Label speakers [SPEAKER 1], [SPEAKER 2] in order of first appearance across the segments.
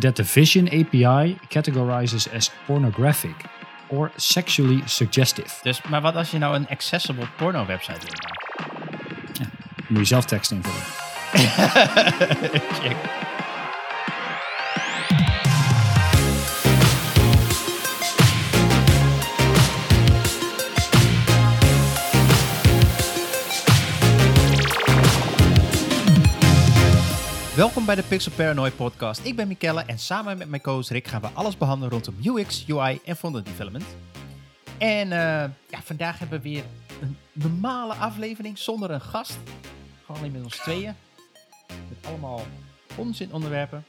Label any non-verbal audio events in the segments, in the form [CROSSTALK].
[SPEAKER 1] that the Vision API categorizes as pornographic or sexually suggestive.
[SPEAKER 2] Dus, maar wat als je nou een accessible porno website wil maken?
[SPEAKER 1] Moet je zelf tekst invullen. [LAUGHS]
[SPEAKER 2] Check. Welkom bij de Pixel Paranoid podcast. Ik ben Mikelle en samen met mijn co-host Rick gaan we alles behandelen rondom UX, UI en frontend development. En eh, ja, vandaag hebben we weer een normale aflevering zonder een gast. Gewoon alleen met ons tweeën. Met allemaal onzin onderwerpen.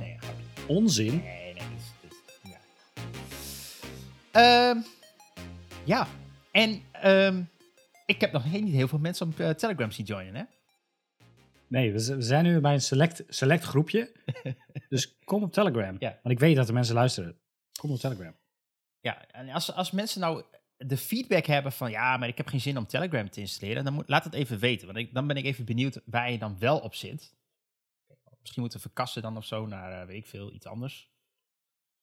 [SPEAKER 2] Nee.
[SPEAKER 1] Onzin.
[SPEAKER 2] Nee, nee, dit is, dit, ja. Ehm, ja, en ehm, ik heb nog niet heel veel mensen op eh, Telegram zien joinen, hè?
[SPEAKER 1] Nee, we zijn nu bij een select, select groepje. [LAUGHS] dus kom op Telegram.
[SPEAKER 2] Ja.
[SPEAKER 1] Want ik weet dat de mensen luisteren. Kom op Telegram.
[SPEAKER 2] Ja, en als, als mensen nou de feedback hebben van ja, maar ik heb geen zin om Telegram te installeren, dan moet, laat het even weten. Want ik, dan ben ik even benieuwd waar je dan wel op zit. Misschien moeten we verkassen dan of zo naar, eh, weet ik veel, iets anders.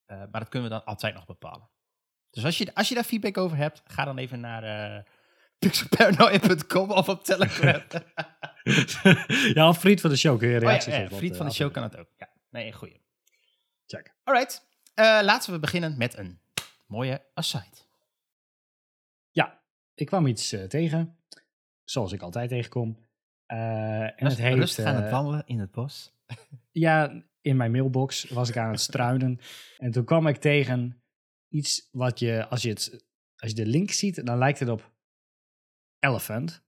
[SPEAKER 2] Eh, maar dat kunnen we dan altijd nog bepalen. Dus als je, als je daar feedback over hebt, ga dan even naar eh pixelparanoia.com of op Telegram. [LAUGHS]
[SPEAKER 1] ja, of vriend van de show kun je
[SPEAKER 2] Oh ja,
[SPEAKER 1] reacties
[SPEAKER 2] ja,
[SPEAKER 1] geven op
[SPEAKER 2] vriend
[SPEAKER 1] de
[SPEAKER 2] van de show kan het ook. Ja, nee, goeie.
[SPEAKER 1] Check.
[SPEAKER 2] Alright, eh, laten we beginnen met een mooie aside.
[SPEAKER 1] Ja, ik kwam iets eh, tegen. Zoals ik altijd tegenkom. Eh, en
[SPEAKER 2] Rust-
[SPEAKER 1] het heet...
[SPEAKER 2] rustig aan het
[SPEAKER 1] eh,
[SPEAKER 2] wandelen in het bos. [LAUGHS]
[SPEAKER 1] Ja, in mijn mailbox was ik aan het struinen. en toen kwam ik tegen iets wat je, als je, het, als je de link ziet, dan lijkt het op elephant.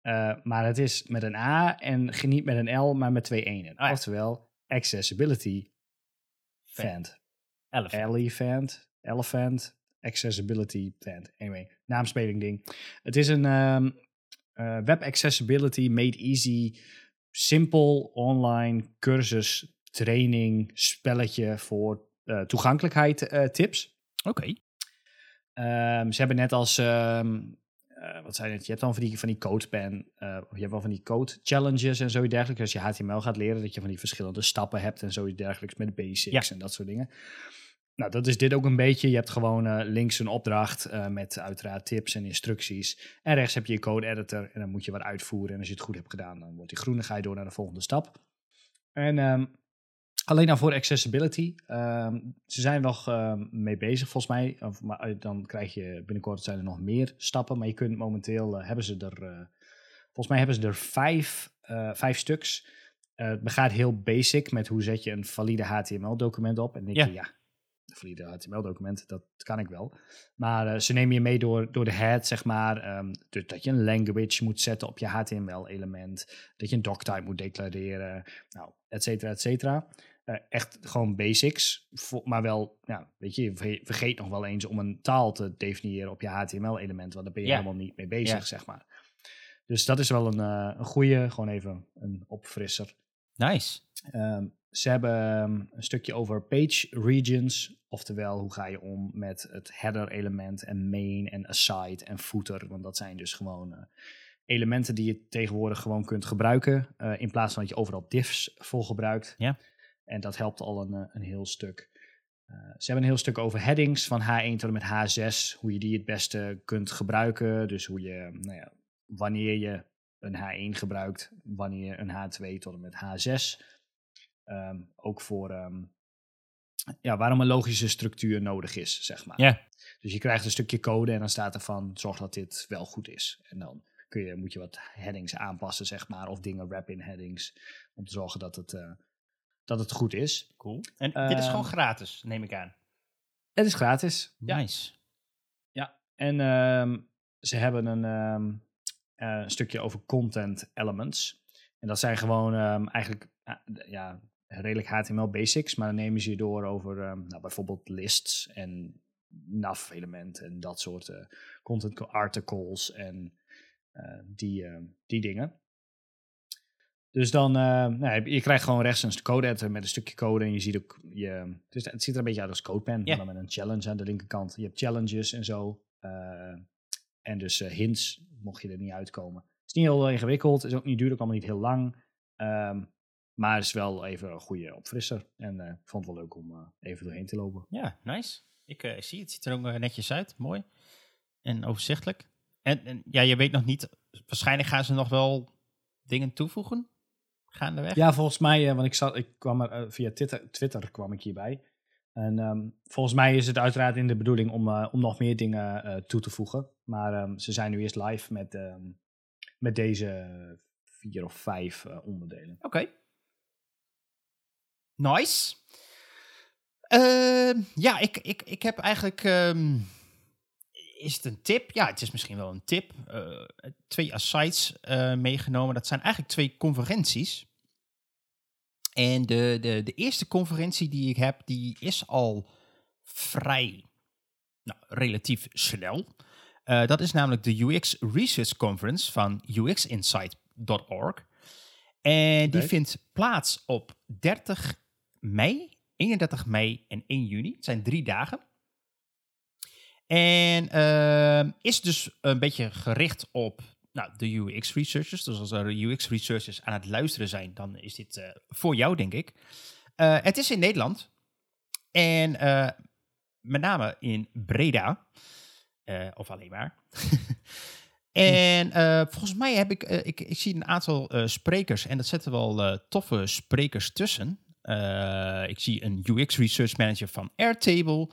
[SPEAKER 1] Eh, maar het is met een A en niet met een L, maar met twee enen.
[SPEAKER 2] ja.
[SPEAKER 1] Oftewel, accessibility fand.
[SPEAKER 2] Elephant.
[SPEAKER 1] Elephant, elephant, accessibility fand. Anyway, naamspeling ding. Het is een eh, web accessibility made easy, simpel online cursus, training, spelletje voor eh, toegankelijkheid tips.
[SPEAKER 2] Oké.
[SPEAKER 1] Ehm, ze hebben net als, ehm, eh, wat zijn het? Je hebt dan van die, van die codepen, eh, of je hebt wel van die code challenges en zoiets dergelijks. Als je HTML gaat leren, dat je van die verschillende stappen hebt en zoiets dergelijks met basics en dat soort dingen. Nou, dat is dit ook een beetje. Je hebt gewoon eh, links een opdracht met uiteraard tips en instructies. En rechts heb je je code editor en dan moet je wat uitvoeren. En als je het goed hebt gedaan, dan wordt die groen en ga je door naar de volgende stap. En ehm, alleen dan voor accessibility. ehm, ze zijn nog ehm, mee bezig volgens mij. Of, maar eh, dan krijg je binnenkort zijn er nog meer stappen. Maar je kunt momenteel, eh, hebben ze er, eh, volgens mij hebben ze er vijf, vijf stuks. Het begaat heel basic met hoe zet je een valide HTML-document op. En denk
[SPEAKER 2] Ja.
[SPEAKER 1] je, ja, een valide HTML-document, dat kan ik wel. Maar ze nemen je mee door, door de head, zeg maar. ehm, dus dat je een language moet zetten op je HTML-element. Dat je een doctype moet declareren. Nou, et cetera, et cetera. Eh, echt gewoon basics. Maar wel, ja, weet je, je verge- vergeet nog wel eens om een taal te definiëren op je HTML-element. Want daar ben je
[SPEAKER 2] Ja.
[SPEAKER 1] helemaal niet mee bezig,
[SPEAKER 2] Ja.
[SPEAKER 1] zeg maar. Dus dat is wel een, eh, een goede, gewoon even een opfrisser.
[SPEAKER 2] Nice.
[SPEAKER 1] Ehm, ze hebben ehm, een stukje over page regions. Oftewel, hoe ga je om met het header element en main en aside en footer. Want dat zijn dus gewoon eh, elementen die je tegenwoordig gewoon kunt gebruiken. in plaats van dat je overal diffs voor gebruikt.
[SPEAKER 2] Ja.
[SPEAKER 1] En dat helpt al een, eh, een heel stuk. Eh, ze hebben een heel stuk over headings van H1 tot en met H6. Hoe je die het beste kunt gebruiken. Dus hoe je, nou ja, wanneer je een H1 gebruikt, wanneer je een H2 tot en met H6. Ehm, ook voor ehm, ja, waarom een logische structuur nodig is, zeg maar.
[SPEAKER 2] Ja.
[SPEAKER 1] Dus je krijgt een stukje code en dan staat er van zorg dat dit wel goed is. En dan kun je, moet je wat headings aanpassen, zeg maar, of dingen wrap in headings om te zorgen dat het, eh, dat het goed is.
[SPEAKER 2] Cool. En dit is gewoon
[SPEAKER 1] Ehm,
[SPEAKER 2] gratis, neem ik aan.
[SPEAKER 1] Het is gratis.
[SPEAKER 2] Nice.
[SPEAKER 1] Ja, en ehm, ze hebben een ehm, eh, stukje over content elements. En dat zijn gewoon eigenlijk eh, ja, redelijk HTML basics, maar dan nemen ze je door over nou, bijvoorbeeld lists en nav-elementen en dat soort eh, content articles en die, die dingen. Dus dan, eh, nou, je- krijgt gewoon rechts een code editor met een stukje code en je ziet ook, je, dus het ziet er een beetje uit als CodePen,
[SPEAKER 2] Ja.
[SPEAKER 1] maar dan met een challenge aan de linkerkant. Je hebt challenges en zo. eh, en dus eh, hints, mocht je er niet uitkomen. Het is niet heel ingewikkeld, is ook niet duur, ook allemaal niet heel lang. Ehm, maar het is wel even een goede opfrisser. En ik vond het wel leuk om even doorheen te lopen.
[SPEAKER 2] Ja, nice. Ik zie het. ziet er ook netjes uit. Mooi. En overzichtelijk. En, en ja, je weet nog niet. Waarschijnlijk gaan ze nog wel dingen toevoegen. Gaandeweg.
[SPEAKER 1] Ja, volgens mij, eh, want ik, zat, ik kwam er eh, via Twitter, Twitter kwam ik hierbij. En ehm, volgens mij is het uiteraard in de bedoeling om, eh, om nog meer dingen toe te voegen. Maar ehm, ze zijn nu eerst live met, ehm, met deze vier of vijf onderdelen.
[SPEAKER 2] Oké. Nice. Ja, ik, ik, ik heb eigenlijk. Is het een tip? Ja, het is misschien wel een tip. Eh, twee asides eh, meegenomen. Dat zijn eigenlijk twee conferenties. En de, de, de eerste conferentie die ik heb, die is al vrij, nou, relatief snel. Eh, dat is namelijk de UX Research Conference van uxinsight.org. En die vindt plaats op 30 mei, 31 mei en 1 juni. Het zijn drie dagen. En ehm, is dus een beetje gericht op nou, de UX researchers. Dus als er UX researchers aan het luisteren zijn, dan is dit eh, voor jou, denk ik. Eh, het is in Nederland. En eh, met name in Breda. Of alleen maar. [LAUGHS] en eh, volgens mij heb ik, ik, ik zie een aantal sprekers. En dat zetten wel toffe sprekers tussen. Ik zie een UX research manager van Airtable.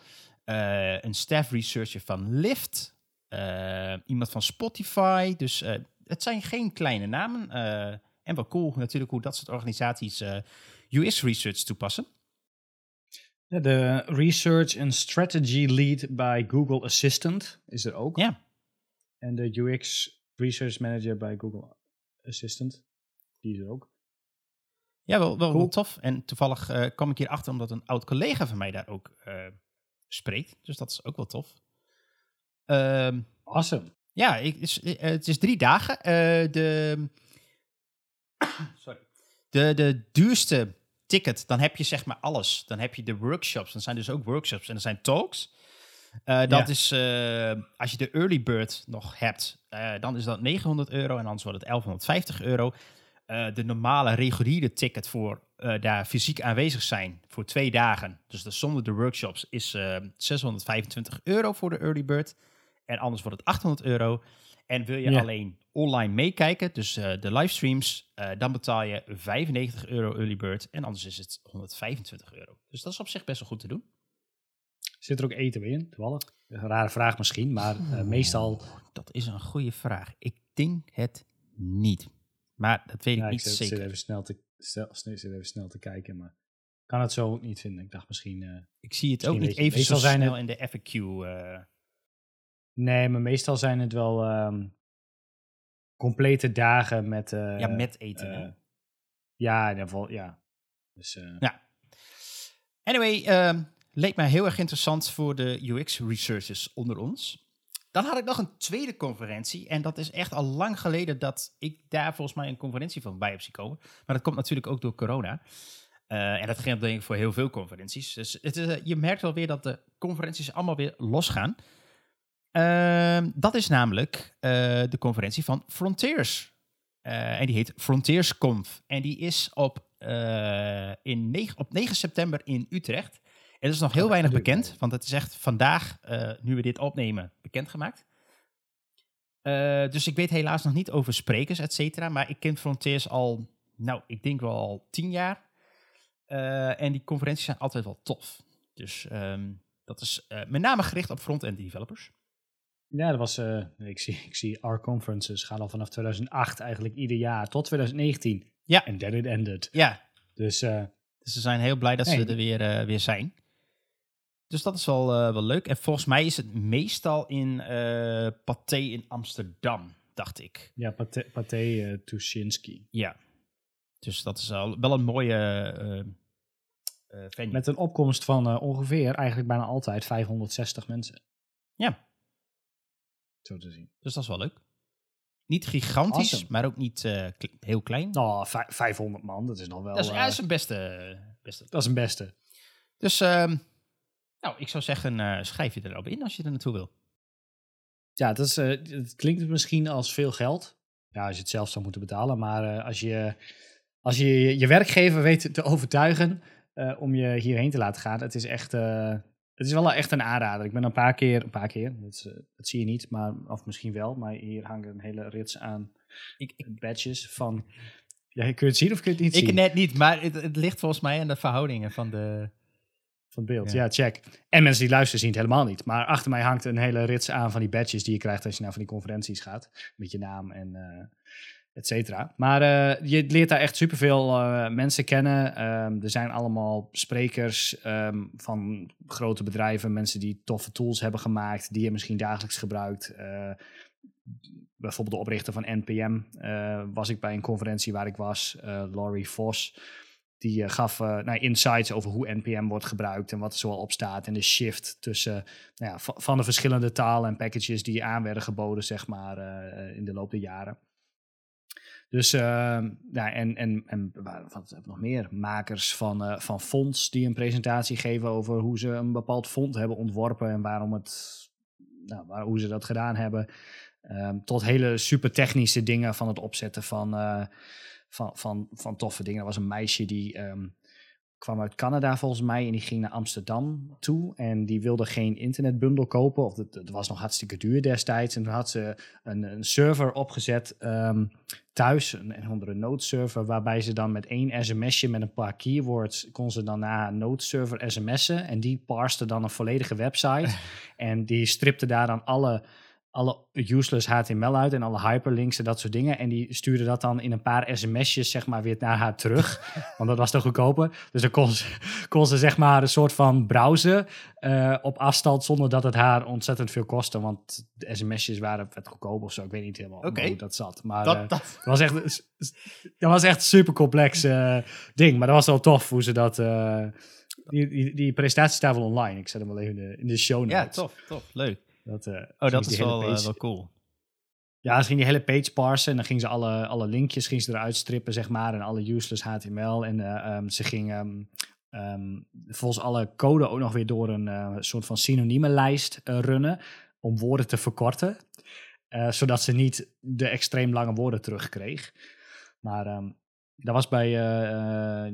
[SPEAKER 2] Eh, een staff researcher van Lyft. eh, iemand van Spotify. Dus eh, het zijn geen kleine namen. en wel cool natuurlijk hoe dat soort organisaties UX research toepassen.
[SPEAKER 1] Ja, de Research and Strategy Lead bij Google Assistant is er ook.
[SPEAKER 2] Ja.
[SPEAKER 1] En de UX Research Manager bij Google Assistant, die is er ook.
[SPEAKER 2] Ja, wel, wel, tof. En toevallig kwam ik hier achter omdat een oud collega van mij daar ook spreekt. Dus dat is ook wel tof. Ehm,
[SPEAKER 1] Awesome.
[SPEAKER 2] ja, ik, het is, eh, het is drie dagen. Eh, de, [COUGHS] sorry. De, de duurste ticket, dan heb je zeg maar alles. Dan heb je de workshops. Dan zijn dus ook workshops en er zijn talks. Eh, dat
[SPEAKER 1] Ja.
[SPEAKER 2] is, als je de early bird nog hebt, dan is dat 900 euro en anders wordt het 1150 euro. De normale reguliere ticket voor eh, daar fysiek aanwezig zijn voor twee dagen, dus dat zonder de workshops, is eh, 625 euro voor de early bird. En anders wordt het 800 euro. En wil je
[SPEAKER 1] Ja.
[SPEAKER 2] alleen online meekijken, dus eh, de livestreams, eh, dan betaal je 95 euro early bird. En anders is het 125 euro. Dus dat is op zich best wel goed te doen.
[SPEAKER 1] Zit er ook eten bij in, toevallig? Een rare vraag misschien, maar eh, meestal...
[SPEAKER 2] Dat is een goede vraag. Ik denk het niet. Maar dat weet ik
[SPEAKER 1] Ja, ik
[SPEAKER 2] niet
[SPEAKER 1] zit,
[SPEAKER 2] zeker.
[SPEAKER 1] zit even snel te, stel, zit even snel te kijken, maar ik kan het zo ook niet vinden. Ik dacht misschien... eh,
[SPEAKER 2] Ik zie het ook niet even zo snel
[SPEAKER 1] het-
[SPEAKER 2] in de FAQ. eh.
[SPEAKER 1] nee, maar meestal zijn het wel ehm, complete dagen met... eh,
[SPEAKER 2] ja, met eten. hè?
[SPEAKER 1] ja, in ieder geval, ja. Dus,
[SPEAKER 2] Ja. Anyway, ehm, leek mij heel erg interessant voor de UX researchers onder ons. Dan had ik nog een tweede conferentie. En dat is echt al lang geleden dat ik daar volgens mij een conferentie van bij heb zien komen. Maar dat komt natuurlijk ook door corona. Eh, en dat geldt denk ik voor heel veel conferenties. Dus het is, eh, je merkt wel weer dat de conferenties allemaal weer losgaan. Ehm, dat is namelijk eh, de conferentie van Frontiers. En die heet FrontiersConf. En die is op, in 9, op 9 september in Utrecht. Er is nog heel weinig bekend, want het is echt vandaag, eh, nu we dit opnemen, bekendgemaakt. Eh, dus ik weet helaas nog niet over sprekers, et cetera. Maar ik ken Frontiers al, nou, ik denk wel al tien jaar. Eh, en die conferenties zijn altijd wel tof. Dus ehm, dat is met name gericht op front-end developers.
[SPEAKER 1] Ja, dat was, ik, zie, ik zie our conferences gaan al vanaf 2008 eigenlijk ieder jaar tot 2019.
[SPEAKER 2] Ja.
[SPEAKER 1] En then it ended.
[SPEAKER 2] Ja,
[SPEAKER 1] Dus
[SPEAKER 2] Dus ze zijn heel blij dat ze
[SPEAKER 1] Nee.
[SPEAKER 2] er weer, weer zijn. Dus dat is wel, eh, wel leuk. En volgens mij is het meestal in eh Pathé in Amsterdam, dacht ik.
[SPEAKER 1] ja, Pathé, Pathé eh, Tuschinski.
[SPEAKER 2] Ja. Dus dat is al wel een mooie venue.
[SPEAKER 1] Met een opkomst van ongeveer eigenlijk bijna altijd 560 mensen.
[SPEAKER 2] Ja.
[SPEAKER 1] Zo te zien.
[SPEAKER 2] Dus dat is wel leuk. Niet gigantisch,
[SPEAKER 1] Awesome.
[SPEAKER 2] maar ook niet kle- heel klein.
[SPEAKER 1] Nou, vij- 500 man, dat is nog wel...
[SPEAKER 2] dat, is, ja, dat is een beste, beste.
[SPEAKER 1] dat is een beste.
[SPEAKER 2] Dus ehm, nou, ik zou zeggen, eh, schrijf je erop in als je er naartoe wil.
[SPEAKER 1] Ja, dat is, eh, het klinkt misschien als veel geld. Ja, als je het zelf zou moeten betalen. Maar eh, als, je, als je je werkgever weet te overtuigen om je hierheen te laten gaan, het is echt, het is wel echt een aanrader. Ik ben een paar keer, een paar keer, dat, zie je niet, maar, of misschien wel, maar hier hangen een hele rits aan
[SPEAKER 2] Ik, ik,
[SPEAKER 1] badges van, ja, kun je het zien of kun je het niet
[SPEAKER 2] ik
[SPEAKER 1] zien?
[SPEAKER 2] net niet, maar het, het ligt volgens mij aan de verhoudingen van de...
[SPEAKER 1] Van het beeld,
[SPEAKER 2] Ja.
[SPEAKER 1] ja. check. En mensen die luisteren zien het helemaal niet. Maar achter mij hangt een hele rits aan van die badges die je krijgt als je naar van die conferenties gaat. Met je naam en eh et cetera. Maar eh, je leert daar echt superveel eh mensen kennen. Ehm, er zijn allemaal sprekers ehm, van grote bedrijven. Mensen die toffe tools hebben gemaakt. Die je misschien dagelijks gebruikt. Bijvoorbeeld de oprichter van NPM was ik bij een conferentie waar ik was. Laurie Vos. Die eh, gaf eh, nou, insights over hoe NPM wordt gebruikt en wat er zoal op staat. En de shift tussen nou ja, va- van de verschillende talen en packages die aan werden geboden, zeg maar, eh, in de loop der jaren. Dus, ehm, ja, en, en, en wat hebben we nog meer? Makers van, eh, van fonds die een presentatie geven over hoe ze een bepaald fonds hebben ontworpen en waarom het, nou, waar, hoe ze dat gedaan hebben. Ehm, tot hele super technische dingen van het opzetten van, van, van, van toffe dingen. Er was een meisje die ehm, kwam uit Canada volgens mij en die ging naar Amsterdam toe. En die wilde geen internetbundel kopen. Of het, het was nog hartstikke duur destijds. En toen had ze een, een server opgezet ehm, thuis, een, een andere nodeserver, waarbij ze dan met één sms'je met een paar keywords kon ze dan naar haar nodeserver sms'en. En die parste dan een volledige website. [LAUGHS] en die stripte daar dan alle alle useless HTML uit en alle hyperlinks en dat soort dingen. En die stuurde dat dan in een paar sms'jes zeg maar weer naar haar terug. [LAUGHS] want dat was toch goedkoper. Dus dan kon ze, kon ze zeg maar een soort van browsen eh, op afstand zonder dat het haar ontzettend veel kostte. Want de sms'jes waren vet goedkoop of zo. Ik weet niet helemaal hoe dat zat. Maar
[SPEAKER 2] Dat,
[SPEAKER 1] eh,
[SPEAKER 2] dat,
[SPEAKER 1] dat was echt, dat was echt een super complex eh, ding. Maar dat was wel tof hoe ze dat... eh, die, die, die presentatie staat wel online. Ik zet hem wel even in de, in de show notes.
[SPEAKER 2] ja, tof, tof, leuk.
[SPEAKER 1] Dat, eh,
[SPEAKER 2] Oh, dat is wel, eh, wel cool.
[SPEAKER 1] ja, ze ging die hele page parsen en dan ging ze alle, alle linkjes ging ze eruit strippen, zeg maar, en alle useless HTML. En eh, ehm, ze ging ehm, ehm, volgens alle code ook nog weer door een soort van synoniemenlijst runnen om woorden te verkorten, zodat ze niet de extreem lange woorden terugkreeg. Maar dat was bij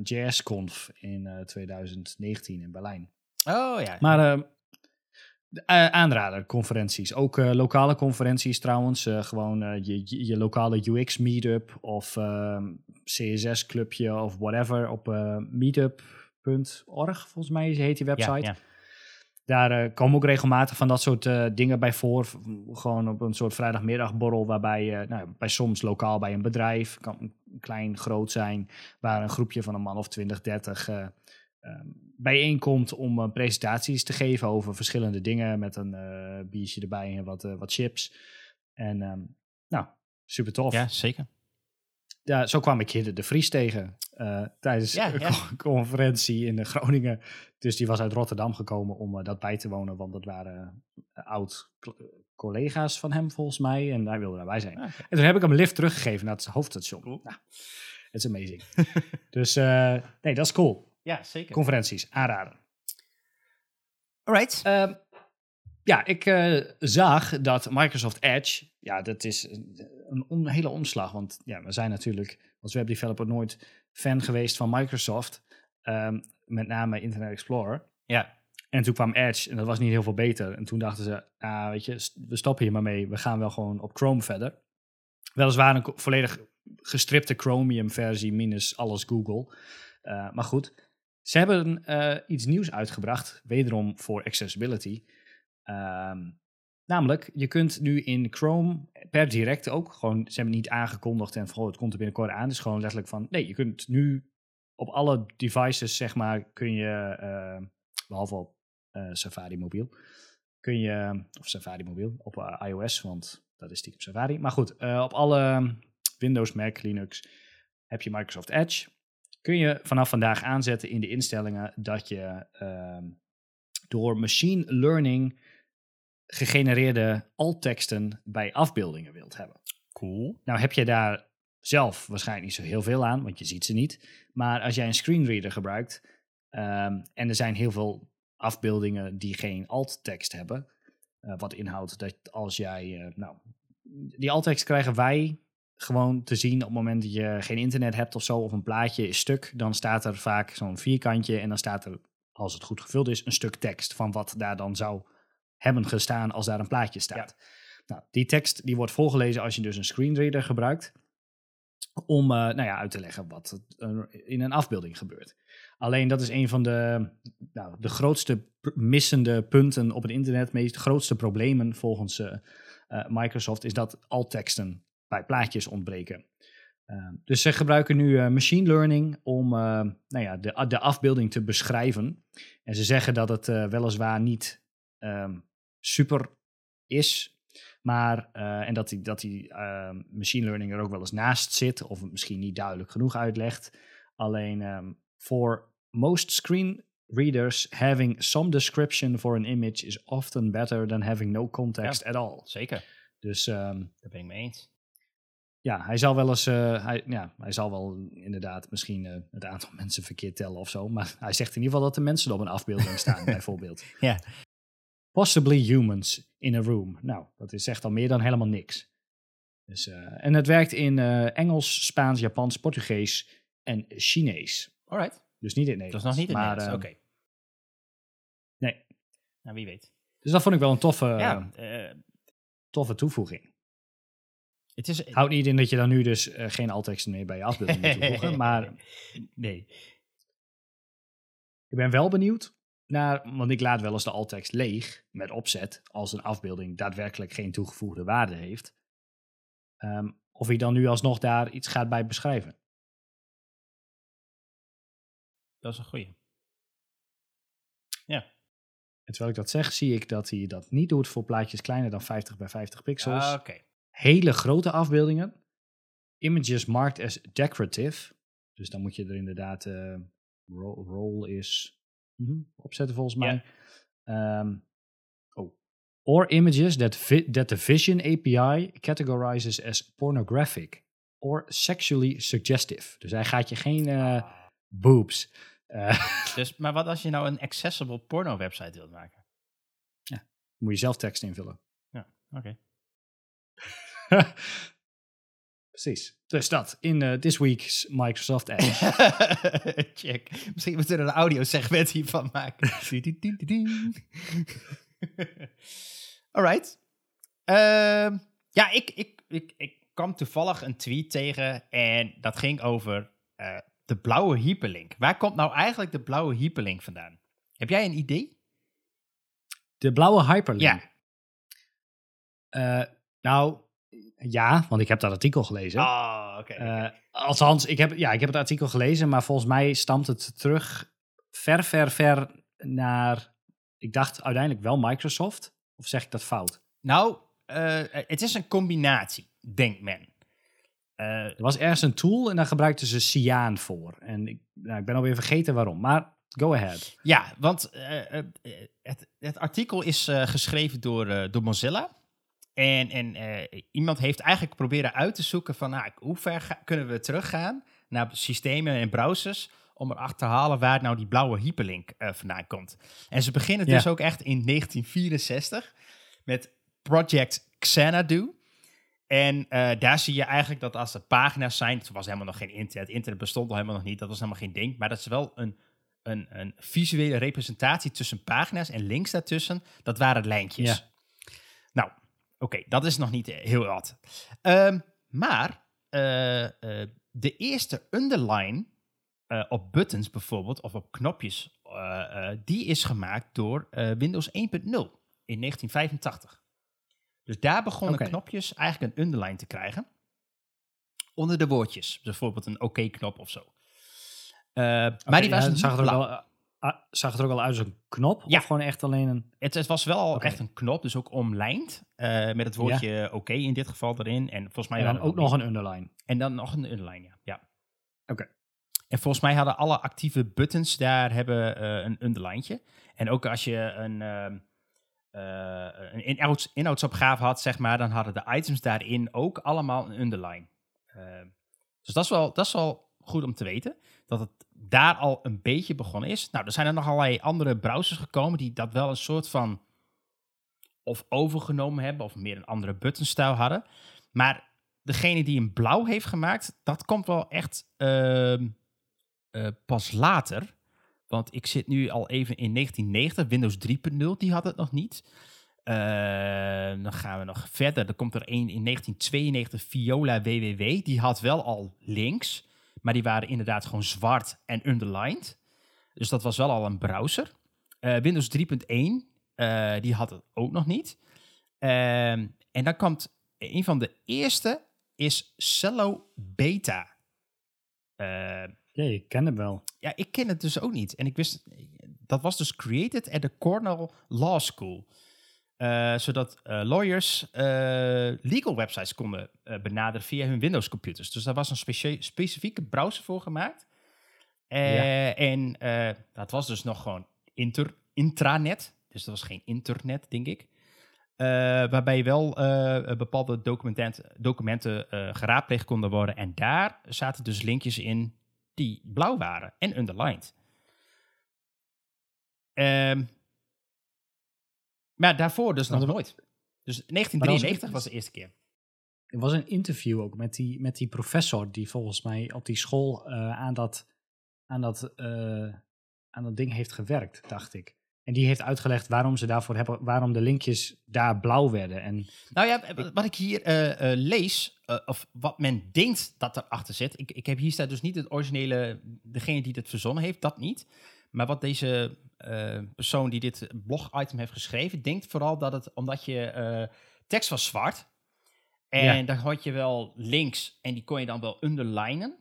[SPEAKER 1] JSConf in eh, 2019 in Berlijn.
[SPEAKER 2] Oh ja.
[SPEAKER 1] Maar eh, de, eh, aanrader, conferenties. Ook eh, lokale conferenties trouwens. Eh, gewoon je, je, je lokale UX meetup of ehm, CSS clubje of whatever op meetup.org volgens mij heet die website.
[SPEAKER 2] ja, ja.
[SPEAKER 1] Daar komen ook regelmatig van dat soort dingen bij voor. Gewoon op een soort vrijdagmiddagborrel waarbij je nou, bij soms lokaal bij een bedrijf, kan klein, groot zijn, waar een groepje van een man of 20, 30 eh, ehm, bijeenkomt om eh, presentaties te geven over verschillende dingen met een eh, biertje erbij en wat, eh, wat chips. En ehm, nou, super tof.
[SPEAKER 2] ja, zeker.
[SPEAKER 1] Ja, zo kwam ik hier de, de Vries tegen tijdens
[SPEAKER 2] Ja,
[SPEAKER 1] een
[SPEAKER 2] ja. [LAUGHS]
[SPEAKER 1] conferentie in Groningen. Dus die was uit Rotterdam gekomen om dat bij te wonen, want dat waren oud collega's van hem volgens mij en hij wilde daarbij zijn.
[SPEAKER 2] Ah.
[SPEAKER 1] En toen heb ik hem lift teruggegeven naar het hoofdstation.
[SPEAKER 2] Cool.
[SPEAKER 1] Nou, is amazing. [LAUGHS] dus nee, dat is cool.
[SPEAKER 2] Ja, zeker.
[SPEAKER 1] Conferenties, aanraden.
[SPEAKER 2] Alright.
[SPEAKER 1] Ehm, ja, ik eh, zag dat Microsoft Edge, ja, dat is een, on- hele omslag. Want ja, we zijn natuurlijk als webdeveloper nooit fan geweest van Microsoft. ehm, met name Internet Explorer.
[SPEAKER 2] Ja.
[SPEAKER 1] En toen kwam Edge en dat was niet heel veel beter. En toen dachten ze, ah, weet je, we stoppen hier maar mee. We gaan wel gewoon op Chrome verder. Weliswaar een volledig gestripte Chromium versie minus alles Google. Eh, maar goed, ze hebben eh, iets nieuws uitgebracht, wederom voor accessibility. Ehm, namelijk, je kunt nu in Chrome per direct ook, gewoon, ze hebben niet aangekondigd en van, oh, het komt er binnenkort aan. Is gewoon letterlijk van, nee, je kunt nu op alle devices, zeg maar, kun je, eh, behalve op eh, Safari mobiel, kun je, of Safari mobiel, op eh, iOS, want dat is stiekem Safari. Maar goed, op alle Windows, Mac, Linux heb je Microsoft Edge. Kun je vanaf vandaag aanzetten in de instellingen dat je ehm, door machine learning gegenereerde altteksten bij afbeeldingen wilt hebben.
[SPEAKER 2] Cool.
[SPEAKER 1] Nou heb je daar zelf waarschijnlijk niet zo heel veel aan, want je ziet ze niet. Maar als jij een screenreader gebruikt ehm, en er zijn heel veel afbeeldingen die geen alttekst hebben, eh, wat inhoudt dat als jij, eh, nou, die alttekst krijgen wij gewoon te zien op het moment dat je geen internet hebt of zo, of een plaatje is stuk, dan staat er vaak zo'n vierkantje en dan staat er, als het goed gevuld is, een stuk tekst van wat daar dan zou hebben gestaan als daar een plaatje staat. Nou, die tekst die wordt voorgelezen als je dus een screenreader gebruikt om uh, nou ja, uit te leggen wat er in een afbeelding gebeurt. Alleen dat is een van de, nou, de grootste missende punten op het internet, meest grootste problemen volgens uh, uh, Microsoft, is dat teksten bij plaatjes ontbreken. dus ze gebruiken nu machine learning om nou ja, de, de afbeelding te beschrijven. En ze zeggen dat het weliswaar niet um, super is, maar, uh, en dat die, dat die uh, machine learning er ook wel eens naast zit, of het misschien niet duidelijk genoeg uitlegt. Alleen voor um, most screen readers, having some description for an image is often better than having no context
[SPEAKER 2] ja,
[SPEAKER 1] at all.
[SPEAKER 2] Zeker.
[SPEAKER 1] Dus um,
[SPEAKER 2] daar ben ik mee eens.
[SPEAKER 1] Ja, hij zal wel eens, uh, hij, ja, hij zal wel inderdaad misschien uh, het aantal [LAUGHS] mensen verkeerd tellen of zo. Maar hij zegt in ieder geval dat er mensen op een afbeelding staan, [LAUGHS] bijvoorbeeld.
[SPEAKER 2] Ja.
[SPEAKER 1] Possibly humans in a room. Nou, dat is echt al meer dan helemaal niks. Dus, uh, en het werkt in Engels, Spaans, Japans, Portugees en Chinees.
[SPEAKER 2] Alright.
[SPEAKER 1] Dus niet in Nederlands.
[SPEAKER 2] Dat is nog niet in
[SPEAKER 1] maar,
[SPEAKER 2] het Nederlands,
[SPEAKER 1] uh,
[SPEAKER 2] oké.
[SPEAKER 1] Nee.
[SPEAKER 2] Nou, wie weet.
[SPEAKER 1] Dus dat vond ik wel een toffe,
[SPEAKER 2] ja,
[SPEAKER 1] toffe toevoeging.
[SPEAKER 2] Het is,
[SPEAKER 1] Houdt niet in dat je dan nu dus geen altteksten meer bij je afbeelding moet toevoegen, [LAUGHS] maar...
[SPEAKER 2] Nee.
[SPEAKER 1] Ik ben wel benieuwd naar, want ik laat wel eens de alttekst leeg met opzet als een afbeelding daadwerkelijk geen toegevoegde waarde heeft. Um, of hij dan nu alsnog daar iets gaat bij beschrijven.
[SPEAKER 2] Dat is een goeie. Ja.
[SPEAKER 1] En terwijl ik dat zeg, zie ik dat hij dat niet doet voor plaatjes kleiner dan 50 bij 50 pixels.
[SPEAKER 2] Ah, Oké.
[SPEAKER 1] Hele grote afbeeldingen. Images marked as decorative. Dus dan moet je er inderdaad. Uh, roll, roll is Mm -hmm. opzetten volgens mij. Yeah. Um, oh. Or images that, that the Vision API categorizes as pornographic or sexually suggestive. Dus hij gaat je geen uh, boobs. Uh, [LAUGHS]
[SPEAKER 2] dus, maar wat als je nou een accessible porno website wilt maken?
[SPEAKER 1] Ja, moet je zelf tekst invullen.
[SPEAKER 2] Ja, oké.
[SPEAKER 1] Okay. [LAUGHS] Precies. Dus dat in uh, this week's Microsoft Edge. [LAUGHS]
[SPEAKER 2] Check. Misschien moeten we er een audiosegment hiervan maken. [LAUGHS] Alright. Uh, ja, ik, ik, ik, ik kwam toevallig een tweet tegen en dat ging over uh, de blauwe hyperlink. Waar komt nou eigenlijk de blauwe hyperlink vandaan? Heb jij een idee?
[SPEAKER 1] De blauwe hyperlink?
[SPEAKER 2] Ja.
[SPEAKER 1] Uh, nou, ja, want ik heb dat artikel gelezen.
[SPEAKER 2] Oh, oké. Okay,
[SPEAKER 1] althans, ik heb, ja, ik heb het artikel gelezen, maar volgens mij stamt het terug ver, ver, ver naar, ik dacht uiteindelijk wel Microsoft. Of zeg ik dat fout?
[SPEAKER 2] Nou, uh, het is een combinatie, denkt men.
[SPEAKER 1] Uh, er was ergens een tool en daar gebruikten ze Cyan voor. En ik, nou, ik ben alweer vergeten waarom, maar go ahead.
[SPEAKER 2] Ja, want het, het, artikel is geschreven door, door Mozilla. En, en uh, iemand heeft eigenlijk proberen uit te zoeken van nou, hoe ver ga, kunnen we teruggaan naar systemen en browsers om erachter te halen waar nou die blauwe hyperlink uh, vandaan komt. En ze beginnen dus ook echt in 1964 met Project Xanadu. En uh, daar zie je eigenlijk dat als er pagina's zijn, het was helemaal nog geen internet, internet bestond al helemaal nog niet, dat was helemaal geen ding, maar dat is wel een, een, een visuele representatie tussen pagina's en links daartussen, dat waren lijntjes.
[SPEAKER 1] Ja.
[SPEAKER 2] Oké, okay, dat is nog niet heel wat. Um, maar uh, uh, de eerste underline uh, op buttons bijvoorbeeld, of op knopjes, die is gemaakt door Windows 1.0 in 1985. Dus daar begonnen knopjes eigenlijk een underline te krijgen. Onder de woordjes. Bijvoorbeeld een oké-knop of zo. maar die was
[SPEAKER 1] ja,
[SPEAKER 2] niet
[SPEAKER 1] zag, het ook
[SPEAKER 2] blauw.
[SPEAKER 1] wel, zag het er ook al uit als een knop?
[SPEAKER 2] Ja.
[SPEAKER 1] Of gewoon echt alleen een...
[SPEAKER 2] Het, het was wel echt een knop, dus ook omlijnd. eh, met het woordje oké in dit geval erin. En volgens mij
[SPEAKER 1] En dan ook nog een underline.
[SPEAKER 2] En dan nog een underline, ja. ja.
[SPEAKER 1] Oké.
[SPEAKER 2] En volgens mij hadden alle actieve buttons daar hebben eh, een underlijntje. En ook als je een, ehm, eh, een inhouds, inhoudsopgave had, zeg maar, dan hadden de items daarin ook allemaal een underline. Dus dat is, wel, dat is wel goed om te weten, dat het daar al een beetje begonnen is. Nou, er zijn er nog allerlei andere browsers gekomen die dat wel een soort van of overgenomen hebben, of meer een andere buttonstijl hadden. Maar degene die een blauw heeft gemaakt, dat komt wel echt ehm, eh, pas later. Want ik zit nu al even in 1990, Windows 3.0, die had het nog niet. Eh, dan gaan we nog verder. Er komt er een in 1992, Viola WWW. Die had wel al links, maar die waren inderdaad gewoon zwart en underlined. Dus dat was wel al een browser. Eh, Windows 3.1, eh, die had het ook nog niet. Ehm, en dan komt een van de eerste is Cello Beta. Ehm,
[SPEAKER 1] Ja, ik ken hem wel.
[SPEAKER 2] ja, ik ken het dus ook niet. En ik wist, dat was dus created at the Cornell Law School. Eh, zodat eh, lawyers eh, legal websites konden benaderen via hun Windows computers. Dus daar was een specie- specifieke browser voor gemaakt.
[SPEAKER 1] Ja.
[SPEAKER 2] En dat was dus nog gewoon inter, intranet. Dus dat was geen internet, denk ik. Waarbij wel bepaalde documenten, documenten geraadpleegd konden worden. En daar zaten dus linkjes in die blauw waren en underlined. Ehm, maar daarvoor dus nog
[SPEAKER 1] Maar
[SPEAKER 2] nooit. Dus 1993
[SPEAKER 1] ook-
[SPEAKER 2] was de eerste keer.
[SPEAKER 1] Er was een interview ook met die, met die professor die volgens mij op die school eh, aan, dat, aan, dat, eh, aan dat ding heeft gewerkt, dacht ik. En die heeft uitgelegd waarom ze daarvoor hebben, waarom de linkjes daar blauw werden. En
[SPEAKER 2] Nou ja, wat ik hier eh, lees, of wat men denkt dat erachter zit. Ik, ik heb hier staat dus niet het originele, degene die dit verzonnen heeft, dat niet. Maar wat deze eh, persoon die dit blog-item heeft geschreven, denkt vooral dat het, omdat je eh, tekst was zwart. En
[SPEAKER 1] Ja.
[SPEAKER 2] dan had je wel links en die kon je dan wel underlinen.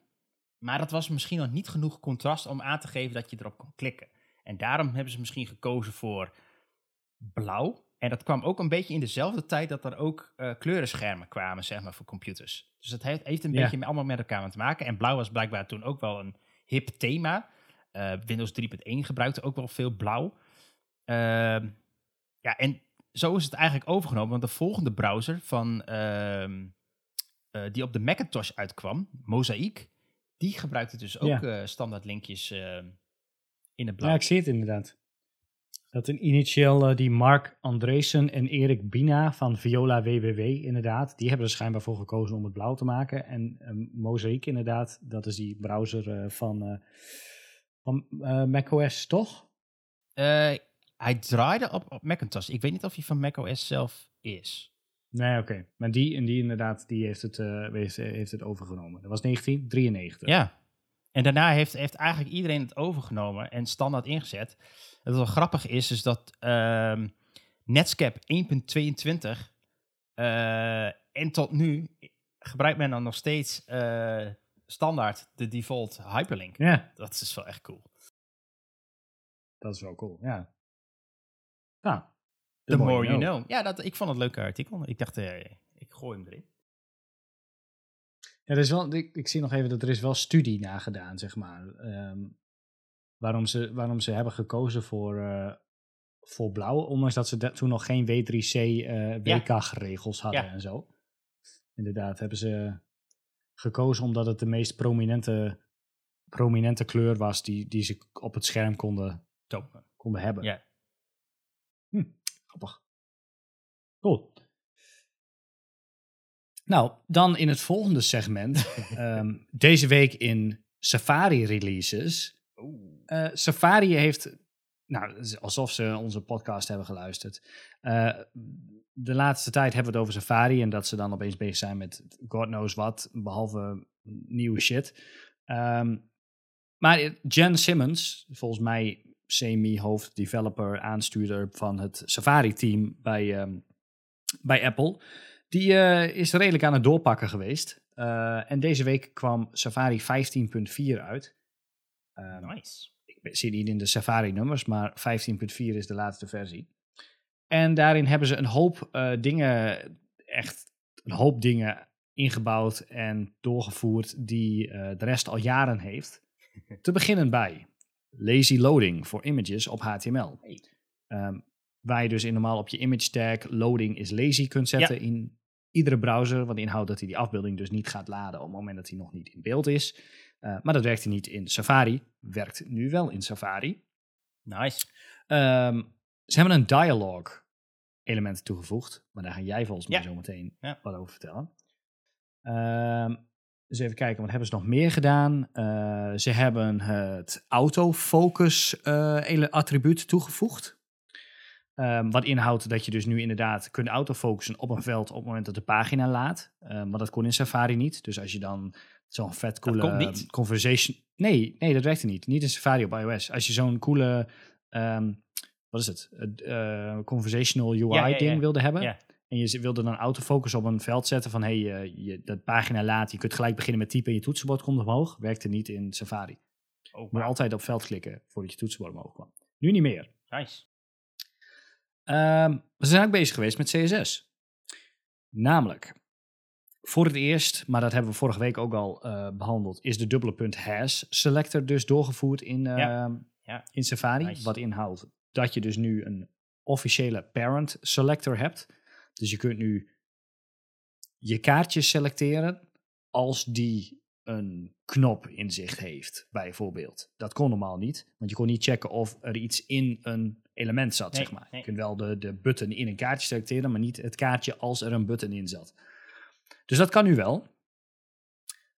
[SPEAKER 2] Maar dat was misschien nog niet genoeg contrast om aan te geven dat je erop kon klikken. En daarom hebben ze misschien gekozen voor blauw. En dat kwam ook een beetje in dezelfde tijd dat er ook eh, kleurenschermen kwamen, zeg maar, voor computers. Dus het heeft, heeft een
[SPEAKER 1] Ja.
[SPEAKER 2] beetje allemaal met elkaar te maken. En blauw was blijkbaar toen ook wel een hip thema. Eh, Windows 3.1 gebruikte ook wel veel blauw. Ehm, ja, en zo is het eigenlijk overgenomen. Want de volgende browser van, ehm, eh, die op de Macintosh uitkwam, Mosaic, die gebruikte dus ook
[SPEAKER 1] Ja.
[SPEAKER 2] eh, standaard linkjes ehm, in het blauw.
[SPEAKER 1] ja, ik zie het inderdaad. Dat een initieel die Mark Andreessen en Erik Bina van Viola WWW inderdaad, die hebben er schijnbaar voor gekozen om het blauw te maken. En Mosaic inderdaad, dat is die browser van, van eh, macOS, toch?
[SPEAKER 2] Eh, hij draaide op, op Macintosh. Ik weet niet of hij van macOS zelf is.
[SPEAKER 1] Nee, oké. Maar die en die inderdaad, die heeft het, eh, heeft, heeft het overgenomen. Dat was 1993.
[SPEAKER 2] Ja. En daarna heeft, heeft eigenlijk iedereen het overgenomen en standaard ingezet. Het wat wel grappig is, is dat ehm, Netscape 1.22 eh, en tot nu gebruikt men dan nog steeds standaard de default hyperlink.
[SPEAKER 1] Ja,
[SPEAKER 2] Dat is dus wel echt cool.
[SPEAKER 1] dat is wel cool, ja. Nou,
[SPEAKER 2] The, more, you know. Ja, dat, ik vond het een leuk artikel. Ik dacht, eh, ik gooi hem erin.
[SPEAKER 1] Ja, er is wel, ik, ik zie nog even dat er is wel studie nagedaan, zeg maar. ehm, waarom, ze, waarom ze hebben gekozen voor, eh, voor blauw, ondanks dat ze toen nog geen W3C eh WCAG-regels hadden
[SPEAKER 2] Ja.
[SPEAKER 1] en zo. Inderdaad, hebben ze gekozen omdat het de meest prominente, prominente kleur was die, die ze op het scherm konden, konden hebben.
[SPEAKER 2] Ja.
[SPEAKER 1] Hm, grappig. Cool. Nou, dan in het volgende segment. [LAUGHS] ehm, deze week in Safari releases. Eh, Safari heeft, nou, alsof ze onze podcast hebben geluisterd. Eh, de laatste tijd hebben we het over Safari en dat ze dan opeens bezig zijn met God knows wat, behalve nieuwe shit. Ehm, maar Jen Simmons, volgens mij semi-hoofddeveloper, aanstuurder van het Safari-team bij, ehm, bij Apple, die eh, is redelijk aan het doorpakken geweest. Eh, en deze week kwam Safari 15.4 uit. Ehm,
[SPEAKER 2] Nice.
[SPEAKER 1] ik zie niet in de Safari-nummers, maar 15.4 is de laatste versie. En daarin hebben ze een hoop eh, dingen, echt een hoop dingen ingebouwd en doorgevoerd die eh, de rest al jaren heeft. Te beginnen bij lazy loading voor images op HTML. Ehm, waar je dus in normaal op je image tag loading is lazy kunt zetten in iedere browser. Wat inhoudt dat hij die afbeelding dus niet gaat laden op het moment dat hij nog niet in beeld is. Uh, maar dat werkte niet in Safari. Werkt nu wel in Safari.
[SPEAKER 2] Nice.
[SPEAKER 1] Um, ze hebben een dialogue element toegevoegd. Maar daar ga jij volgens mij
[SPEAKER 2] Ja.
[SPEAKER 1] zo meteen
[SPEAKER 2] Ja.
[SPEAKER 1] wat over vertellen. Ehm, dus even kijken, wat hebben ze nog meer gedaan? Eh, ze hebben het autofocus ele- attribuut toegevoegd. Ehm, wat inhoudt dat je dus nu inderdaad kunt autofocussen op een veld op het moment dat de pagina laat. Ehm, maar dat kon in Safari niet. Dus als je dan zo'n vet coole conversation... Nee, nee, dat werkte niet. Niet in Safari op iOS. Als je zo'n coole, wat is het, eh, conversational UI
[SPEAKER 2] Ja, ja,
[SPEAKER 1] ding
[SPEAKER 2] ja.
[SPEAKER 1] wilde hebben.
[SPEAKER 2] Ja.
[SPEAKER 1] En je wilde dan autofocus op een veld zetten van hey, eh, je, de pagina laat, je kunt gelijk beginnen met typen en je toetsenbord komt omhoog. Werkte niet in Safari.
[SPEAKER 2] Oh,
[SPEAKER 1] Je moet
[SPEAKER 2] wauw.
[SPEAKER 1] altijd op veld klikken voordat je toetsenbord omhoog kwam. Nu niet meer.
[SPEAKER 2] Nice.
[SPEAKER 1] Ehm, we zijn ook bezig geweest met CSS. Namelijk, voor het eerst, maar dat hebben we vorige week ook al eh, behandeld, is de dubbele punt has selector dus doorgevoerd in,
[SPEAKER 2] Ja,
[SPEAKER 1] ehm,
[SPEAKER 2] ja.
[SPEAKER 1] in Safari.
[SPEAKER 2] Nice.
[SPEAKER 1] Wat inhoudt dat je dus nu een officiële parent selector hebt. Dus je kunt nu je kaartjes selecteren als die een knop in zich heeft, bijvoorbeeld. Dat kon normaal niet, want je kon niet checken of er iets in een element zat,
[SPEAKER 2] Nee,
[SPEAKER 1] zeg maar.
[SPEAKER 2] nee.
[SPEAKER 1] Je kunt wel de, de button in een kaartje selecteren, maar niet het kaartje als er een button in zat. Dus dat kan nu wel.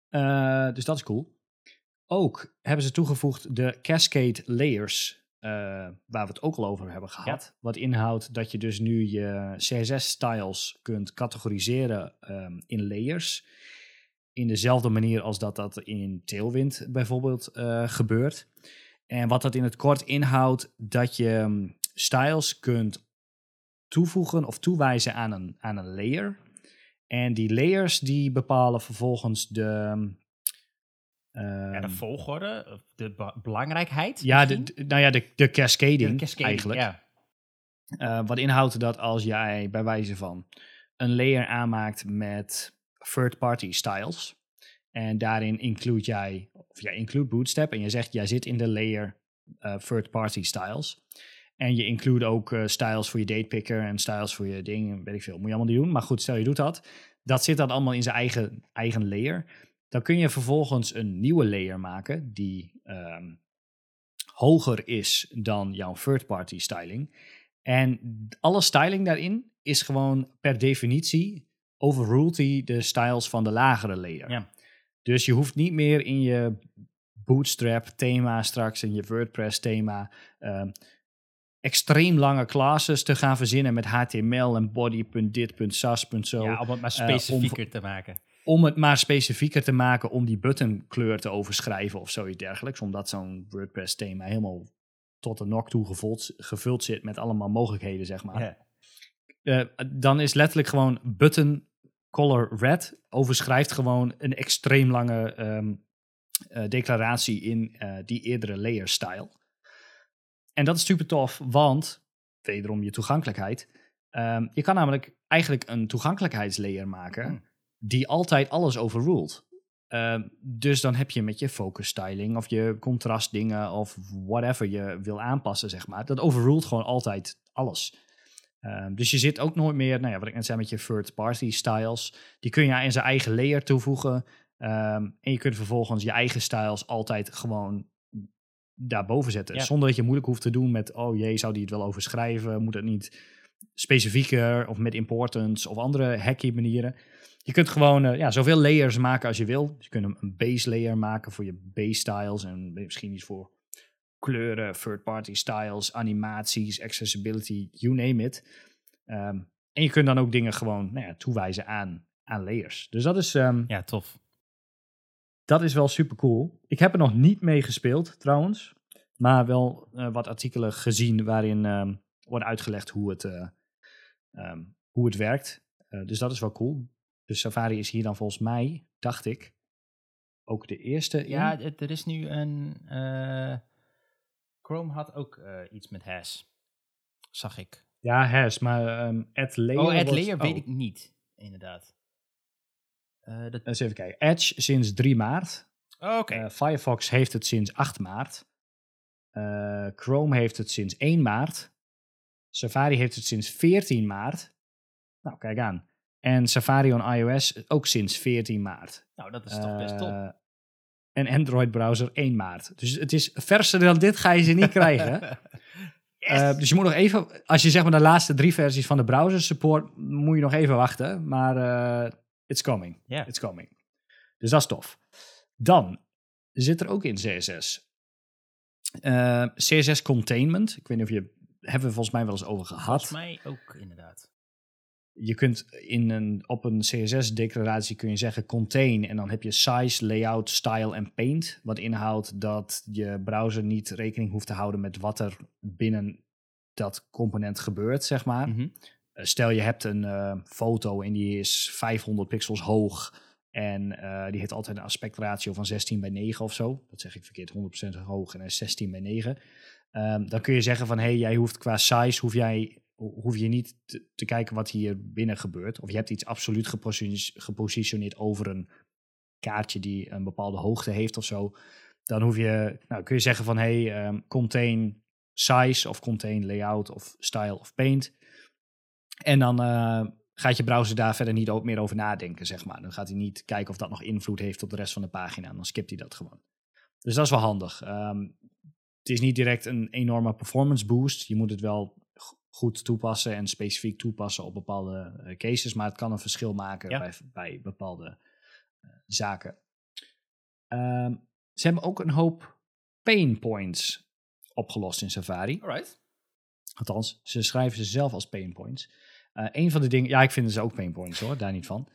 [SPEAKER 1] Eh, dus dat is cool. Ook hebben ze toegevoegd de Cascade Layers, eh, waar we het ook al over hebben gehad. Wat inhoudt dat je dus nu je CSS-styles kunt categoriseren ehm, in layers. In dezelfde manier als dat dat in Tailwind bijvoorbeeld eh, gebeurt. En wat dat in het kort inhoudt, dat je ehm, styles kunt toevoegen of toewijzen aan een, aan een layer. En die layers die bepalen vervolgens de...
[SPEAKER 2] Ja, de
[SPEAKER 1] ehm,
[SPEAKER 2] volgorde, de be- belangrijkheid.
[SPEAKER 1] ja, de, nou ja, de, de cascading,
[SPEAKER 2] De cascading,
[SPEAKER 1] eigenlijk.
[SPEAKER 2] Ja.
[SPEAKER 1] Eh, wat inhoudt dat als jij bij wijze van een layer aanmaakt met third-party styles. En daarin include jij, of jij include Bootstrap en je zegt jij zit in de layer eh, third-party styles. En je include ook eh, styles voor je datepicker en styles voor je ding, weet ik veel. Moet je allemaal niet doen. Maar goed, stel je doet dat. Dat zit dan allemaal in zijn eigen, eigen layer. Dan kun je vervolgens een nieuwe layer maken die ehm, hoger is dan jouw third-party styling. En alle styling daarin is gewoon per definitie overruled die de styles van de lagere layer.
[SPEAKER 2] Ja.
[SPEAKER 1] Dus je hoeft niet meer in je Bootstrap thema straks, in je WordPress thema, ehm, extreem lange classes te gaan verzinnen met HTML en body.dit.sas.zo.
[SPEAKER 2] ja, om het maar
[SPEAKER 1] eh, om-
[SPEAKER 2] specifieker te maken.
[SPEAKER 1] Om het maar specifieker te maken om die buttonkleur te overschrijven of zoiets dergelijks. Omdat zo'n WordPress thema helemaal tot de nok toe gevuld, gevuld zit met allemaal mogelijkheden, zeg maar.
[SPEAKER 2] Ja.
[SPEAKER 1] Eh, dan is letterlijk gewoon button color red overschrijft gewoon een extreem lange ehm, eh, declaratie in eh, die eerdere layer style. En dat is super tof, want wederom je toegankelijkheid. Ehm, je kan namelijk eigenlijk een toegankelijkheidslayer maken
[SPEAKER 2] Hmm.
[SPEAKER 1] Die altijd alles overruled. Ehm, dus dan heb je met je focus styling of je contrastdingen of whatever je wil aanpassen, zeg maar. Dat overruled gewoon altijd alles. Ehm, dus je zit ook nooit meer, nou ja, wat ik net zei met je third-party styles. Die kun je in zijn eigen layer toevoegen. Ehm, en je kunt vervolgens je eigen styles altijd gewoon daarboven zetten.
[SPEAKER 2] Ja.
[SPEAKER 1] Zonder dat je moeilijk hoeft te doen met, oh jee, zou die het wel overschrijven? Moet het niet specifieker of met importance of andere hacky manieren? Je kunt gewoon eh, ja, zoveel layers maken als je wil. Dus je kunt een, base layer maken voor je base styles en misschien iets voor kleuren, third-party styles, animaties, accessibility, you name it. Ehm, en je kunt dan ook dingen gewoon nou ja, toewijzen aan, aan layers. Dus dat is, ehm,
[SPEAKER 2] ja, tof.
[SPEAKER 1] dat is wel super cool. Ik heb er nog niet mee gespeeld trouwens. Maar wel eh, wat artikelen gezien waarin ehm, wordt uitgelegd hoe het, eh, hoe het werkt. Dus dat is wel cool. Dus Safari is hier dan volgens mij, dacht ik, ook de eerste in.
[SPEAKER 2] Ja, er is nu een... eh, Chrome had ook eh, iets met hash. Zag ik.
[SPEAKER 1] Ja, has, maar ehm add layer
[SPEAKER 2] oh,
[SPEAKER 1] wordt-
[SPEAKER 2] Layer weet
[SPEAKER 1] oh,
[SPEAKER 2] ik niet, inderdaad. Eh, dat...
[SPEAKER 1] Eens even kijken. Edge sinds 3 maart.
[SPEAKER 2] oh, Oké.
[SPEAKER 1] Firefox heeft het sinds 8 maart. Chrome heeft het sinds 1 maart. Safari heeft het sinds 14 maart. Nou, kijk aan. En Safari on iOS ook sinds 14 maart.
[SPEAKER 2] nou, dat is toch best top.
[SPEAKER 1] Eh, En Android browser 1 maart. Dus het is verser dan dit ga je ze niet krijgen. [LAUGHS]
[SPEAKER 2] Yes!
[SPEAKER 1] Eh, dus je moet nog even, als je zeg maar de laatste drie versies van de browser support, moet je nog even wachten. Maar eh, it's coming. It's coming. Dus dat is tof. Dan zit er ook in CSS. CSS containment. Ik weet niet of je... Hebben we volgens mij wel eens over gehad.
[SPEAKER 2] Volgens mij ook, inderdaad.
[SPEAKER 1] Je kunt in een, op een CSS-declaratie kun je zeggen contain en dan heb je size, layout, style en paint. Wat inhoudt dat je browser niet rekening hoeft te houden met wat er binnen dat component gebeurt, zeg maar.
[SPEAKER 2] Mhm.
[SPEAKER 1] Eh, Stel je hebt een eh, foto en die is 500 pixels hoog en eh, die heeft altijd een aspectratio van 16 bij 9 of zo. Dat zeg ik verkeerd, 100% hoog en hij is 16 bij 9. Ehm, dan kun je zeggen van, hé, hey, jij hoeft qua size, hoef, jij, hoef je niet te, kijken wat hier binnen gebeurt. Of je hebt iets absoluut geposi- gepositioneerd over een kaartje die een bepaalde hoogte heeft of zo. Dan hoef je, nou, kun je zeggen van, hey, ehm, contain size of contain layout of style of paint. En dan eh, gaat je browser daar verder niet meer over nadenken, zeg maar. Dan gaat hij niet kijken of dat nog invloed heeft op de rest van de pagina. Dan skipt hij dat gewoon. Dus dat is wel handig. Ehm, het is niet direct een enorme performance boost. Je moet het wel goed toepassen en specifiek toepassen op bepaalde eh, cases. Maar het kan een verschil maken
[SPEAKER 2] Ja.
[SPEAKER 1] bij, bij bepaalde eh, zaken. Ehm, ze hebben ook een hoop pain points opgelost in Safari.
[SPEAKER 2] Alright.
[SPEAKER 1] Althans, ze schrijven ze zelf als pain points. Eh een van de dingen, ja, ik vind ze ook pain points hoor, daar niet van.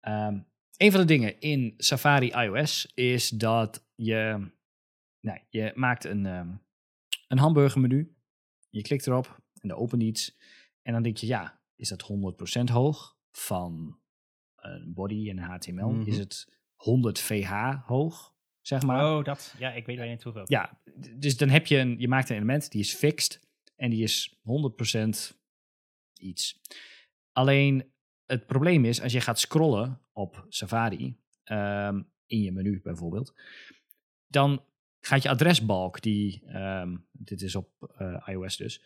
[SPEAKER 1] Ehm een van de dingen in Safari iOS is dat je, nou, je maakt een, ehm, een hamburgermenu. Je klikt erop en er opent iets. En dan denk je, ja, is dat 100% hoog van een body en HTML?
[SPEAKER 2] Mhm.
[SPEAKER 1] Is het 100 VH hoog, zeg maar?
[SPEAKER 2] Oh, dat. Ja, ik weet waar je naartoe wilt.
[SPEAKER 1] Ja, dus dan heb je een, je maakt een element die is fixed en die is 100% iets. Alleen het probleem is, als je gaat scrollen op Safari, ehm, in je menu bijvoorbeeld, dan gaat je adresbalk, die, ehm, dit is op eh, iOS dus,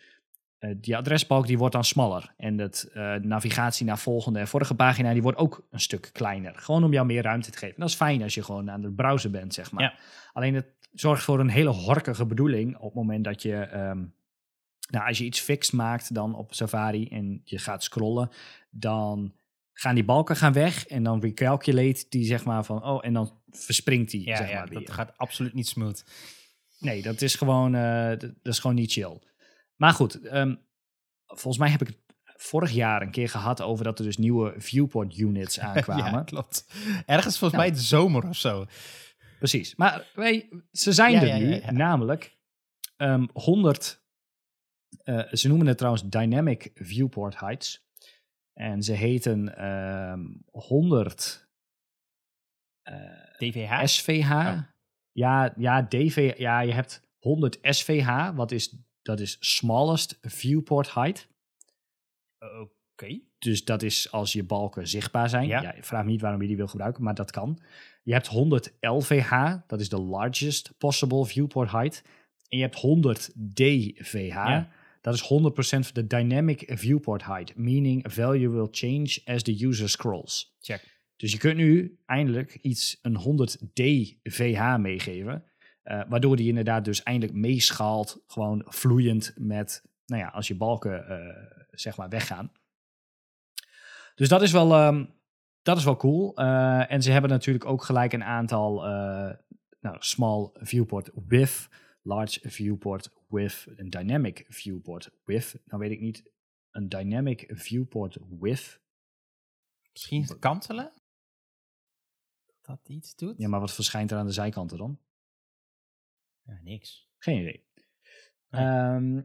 [SPEAKER 1] die adresbalk die wordt dan smaller. En dat eh, navigatie naar volgende en vorige pagina, die wordt ook een stuk kleiner. Gewoon om jou meer ruimte te geven. Dat is fijn als je gewoon aan de browser bent, zeg maar.
[SPEAKER 2] Ja.
[SPEAKER 1] Alleen het zorgt voor een hele horkige bedoeling op het moment dat je, ehm, nou, als je iets fixed maakt dan op Safari en je gaat scrollen, dan gaan die balken gaan weg en dan recalculate die zeg maar van, oh, en dan verspringt die,
[SPEAKER 2] Ja,
[SPEAKER 1] zeg
[SPEAKER 2] ja,
[SPEAKER 1] maar weer.
[SPEAKER 2] dat gaat absoluut niet smooth.
[SPEAKER 1] Nee, dat is gewoon, eh, dat is gewoon niet chill. Maar goed, ehm, volgens mij heb ik het vorig jaar een keer gehad over dat er dus nieuwe viewport units [LAUGHS] aankwamen.
[SPEAKER 2] Ja, klopt. Ergens volgens
[SPEAKER 1] Nou.
[SPEAKER 2] mij de zomer of zo.
[SPEAKER 1] Precies. Maar wij, ze zijn
[SPEAKER 2] Ja,
[SPEAKER 1] er
[SPEAKER 2] ja,
[SPEAKER 1] nu,
[SPEAKER 2] ja,
[SPEAKER 1] namelijk ehm 100. eh, ze noemen het trouwens Dynamic Viewport Heights. En ze heten ehm 100
[SPEAKER 2] DVH?
[SPEAKER 1] SVH.
[SPEAKER 2] Oh.
[SPEAKER 1] Ja, ja, DV, ja, je hebt 100 SVH, wat is, dat is Smallest Viewport Height.
[SPEAKER 2] Oké.
[SPEAKER 1] Dus dat is als je balken zichtbaar zijn.
[SPEAKER 2] Ja.
[SPEAKER 1] Vraag me niet waarom je die wil gebruiken, maar dat kan. Je hebt 100 LVH, dat is de largest possible viewport height. En je hebt 100 DVH,
[SPEAKER 2] Ja.
[SPEAKER 1] dat is 100% de dynamic viewport height, meaning value will change as the user scrolls.
[SPEAKER 2] Check.
[SPEAKER 1] Dus je kunt nu eindelijk iets een 100 DVH meegeven, eh, waardoor die inderdaad dus eindelijk meeschaalt, gewoon vloeiend met, nou ja, als je balken eh, zeg maar weggaan. Dus dat is wel, ehm, dat is wel cool. Eh, en ze hebben natuurlijk ook gelijk een aantal nou, small viewport with, large viewport with, een dynamic viewport with. Nou weet ik niet, een dynamic viewport with.
[SPEAKER 2] Misschien te kantelen? Dat dat iets doet?
[SPEAKER 1] Ja, maar wat verschijnt er aan de zijkanten dan?
[SPEAKER 2] Ja, niks.
[SPEAKER 1] Geen idee. Ehm,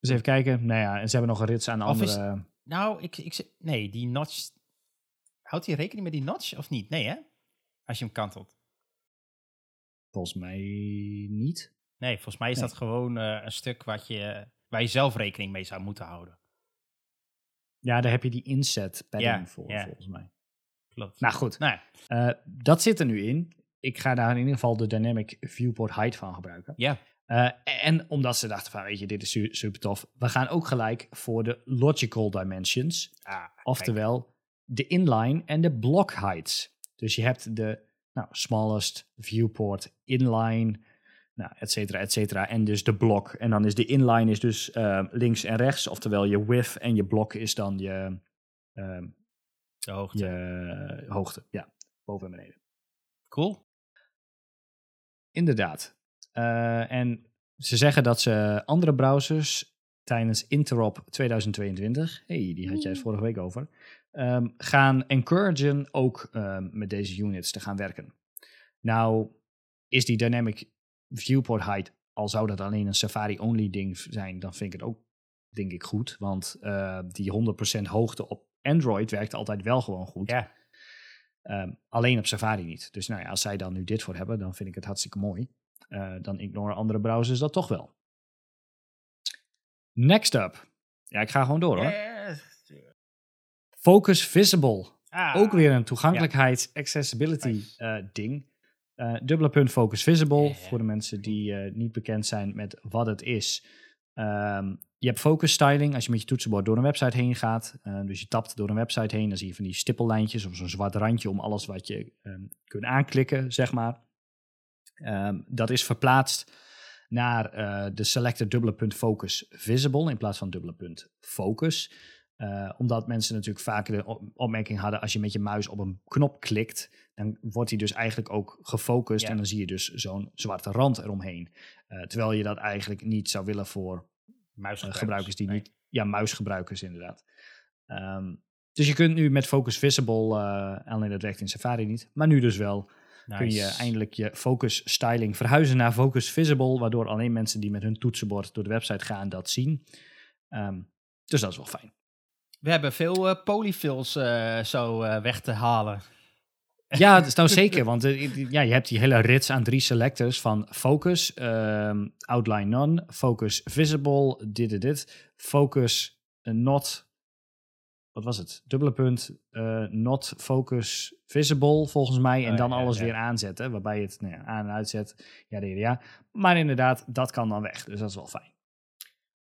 [SPEAKER 1] dus even kijken. Nou ja, en ze hebben nog een rits aan
[SPEAKER 2] Of is-
[SPEAKER 1] andere...
[SPEAKER 2] Nou, ik, ik, nee, die notch... Houdt hij rekening met die notch of niet? Nee, hè? Als je hem kantelt.
[SPEAKER 1] Volgens mij niet.
[SPEAKER 2] Nee, volgens mij is
[SPEAKER 1] Nee.
[SPEAKER 2] dat gewoon eh, een stuk wat je, waar je zelf rekening mee zou moeten houden.
[SPEAKER 1] Ja, daar heb je die inset padding
[SPEAKER 2] Ja,
[SPEAKER 1] voor,
[SPEAKER 2] ja.
[SPEAKER 1] volgens mij.
[SPEAKER 2] Klopt.
[SPEAKER 1] Nou goed,
[SPEAKER 2] Nou, ja.
[SPEAKER 1] eh, dat zit er nu in. Ik ga daar in ieder geval de Dynamic Viewport Height van gebruiken.
[SPEAKER 2] ja.
[SPEAKER 1] Eh, en omdat ze dachten van, weet je, dit is su- super tof. We gaan ook gelijk voor de Logical Dimensions.
[SPEAKER 2] Ah,
[SPEAKER 1] Oftewel de inline en de block heights. Dus je hebt de nou, smallest viewport inline, nou, et cetera, et cetera. En dus de blok. En dan is de inline is dus eh, links en rechts. Oftewel je width en je blok is dan je, ehm,
[SPEAKER 2] De hoogte.
[SPEAKER 1] je hoogte. Ja, boven en beneden.
[SPEAKER 2] Cool.
[SPEAKER 1] Inderdaad. Eh, en ze zeggen dat ze andere browsers tijdens Interop 2022, hey, die had jij het vorige week over, ehm, gaan encouragen ook ehm, met deze units te gaan werken. Nou, is die dynamic viewport height, al zou dat alleen een Safari-only ding zijn, dan vind ik het ook, denk ik, goed. Want eh, die 100% hoogte op Android werkt altijd wel gewoon goed.
[SPEAKER 2] Ja.
[SPEAKER 1] Ehm, alleen op Safari niet. Dus nou ja, als zij dan nu dit voor hebben, dan vind ik het hartstikke mooi. Eh, dan ignoren andere browsers dat toch wel. Next up. Ja, ik ga gewoon door hoor. Focus Visible.
[SPEAKER 2] Ah.
[SPEAKER 1] Ook weer een toegankelijkheids accessibility eh, ding. Eh, dubbele punt Focus Visible. Voor de mensen die eh, niet bekend zijn met wat het is. Ehm, je hebt focus styling als je met je toetsenbord door een website heen gaat. Eh, dus je tapt door een website heen. Dan zie je van die stippellijntjes of zo'n zwart randje om alles wat je ehm, kunt aanklikken, zeg maar. Ehm, dat is verplaatst naar eh, de selected dubbele punt focus visible in plaats van dubbele punt focus. Eh, omdat mensen natuurlijk vaak de op- opmerking hadden, als je met je muis op een knop klikt, dan wordt hij dus eigenlijk ook gefocust
[SPEAKER 2] Ja.
[SPEAKER 1] en dan zie je dus zo'n zwarte rand eromheen. Terwijl je dat eigenlijk niet zou willen voor
[SPEAKER 2] Muisgebruikers.
[SPEAKER 1] gebruikers die
[SPEAKER 2] Nee.
[SPEAKER 1] niet, ja, muisgebruikers inderdaad. Ehm, dus je kunt nu met Focus Visible, eh, alleen dat werkt in Safari niet, maar nu dus wel, kun je eindelijk je focus styling verhuizen naar Focus Visible, waardoor alleen mensen die met hun toetsenbord door de website gaan dat zien. Ehm, dus dat is wel fijn.
[SPEAKER 2] We hebben veel eh, polyfills eh, zo eh, weg te halen.
[SPEAKER 1] Ja, dat is nou zeker, want eh, ja, je hebt die hele rits aan drie selectors van Focus, ehm, Outline None, Focus Visible, dit en dit, Focus eh, Not, wat was het? Dubbele punt, eh, Not Focus Visible volgens mij, en
[SPEAKER 2] Oh,
[SPEAKER 1] dan
[SPEAKER 2] ja,
[SPEAKER 1] alles
[SPEAKER 2] ja.
[SPEAKER 1] weer aanzetten, waarbij je het nou ja, aan en uitzet. Ja, ja, ja. Maar inderdaad, dat kan dan weg, dus dat is wel fijn.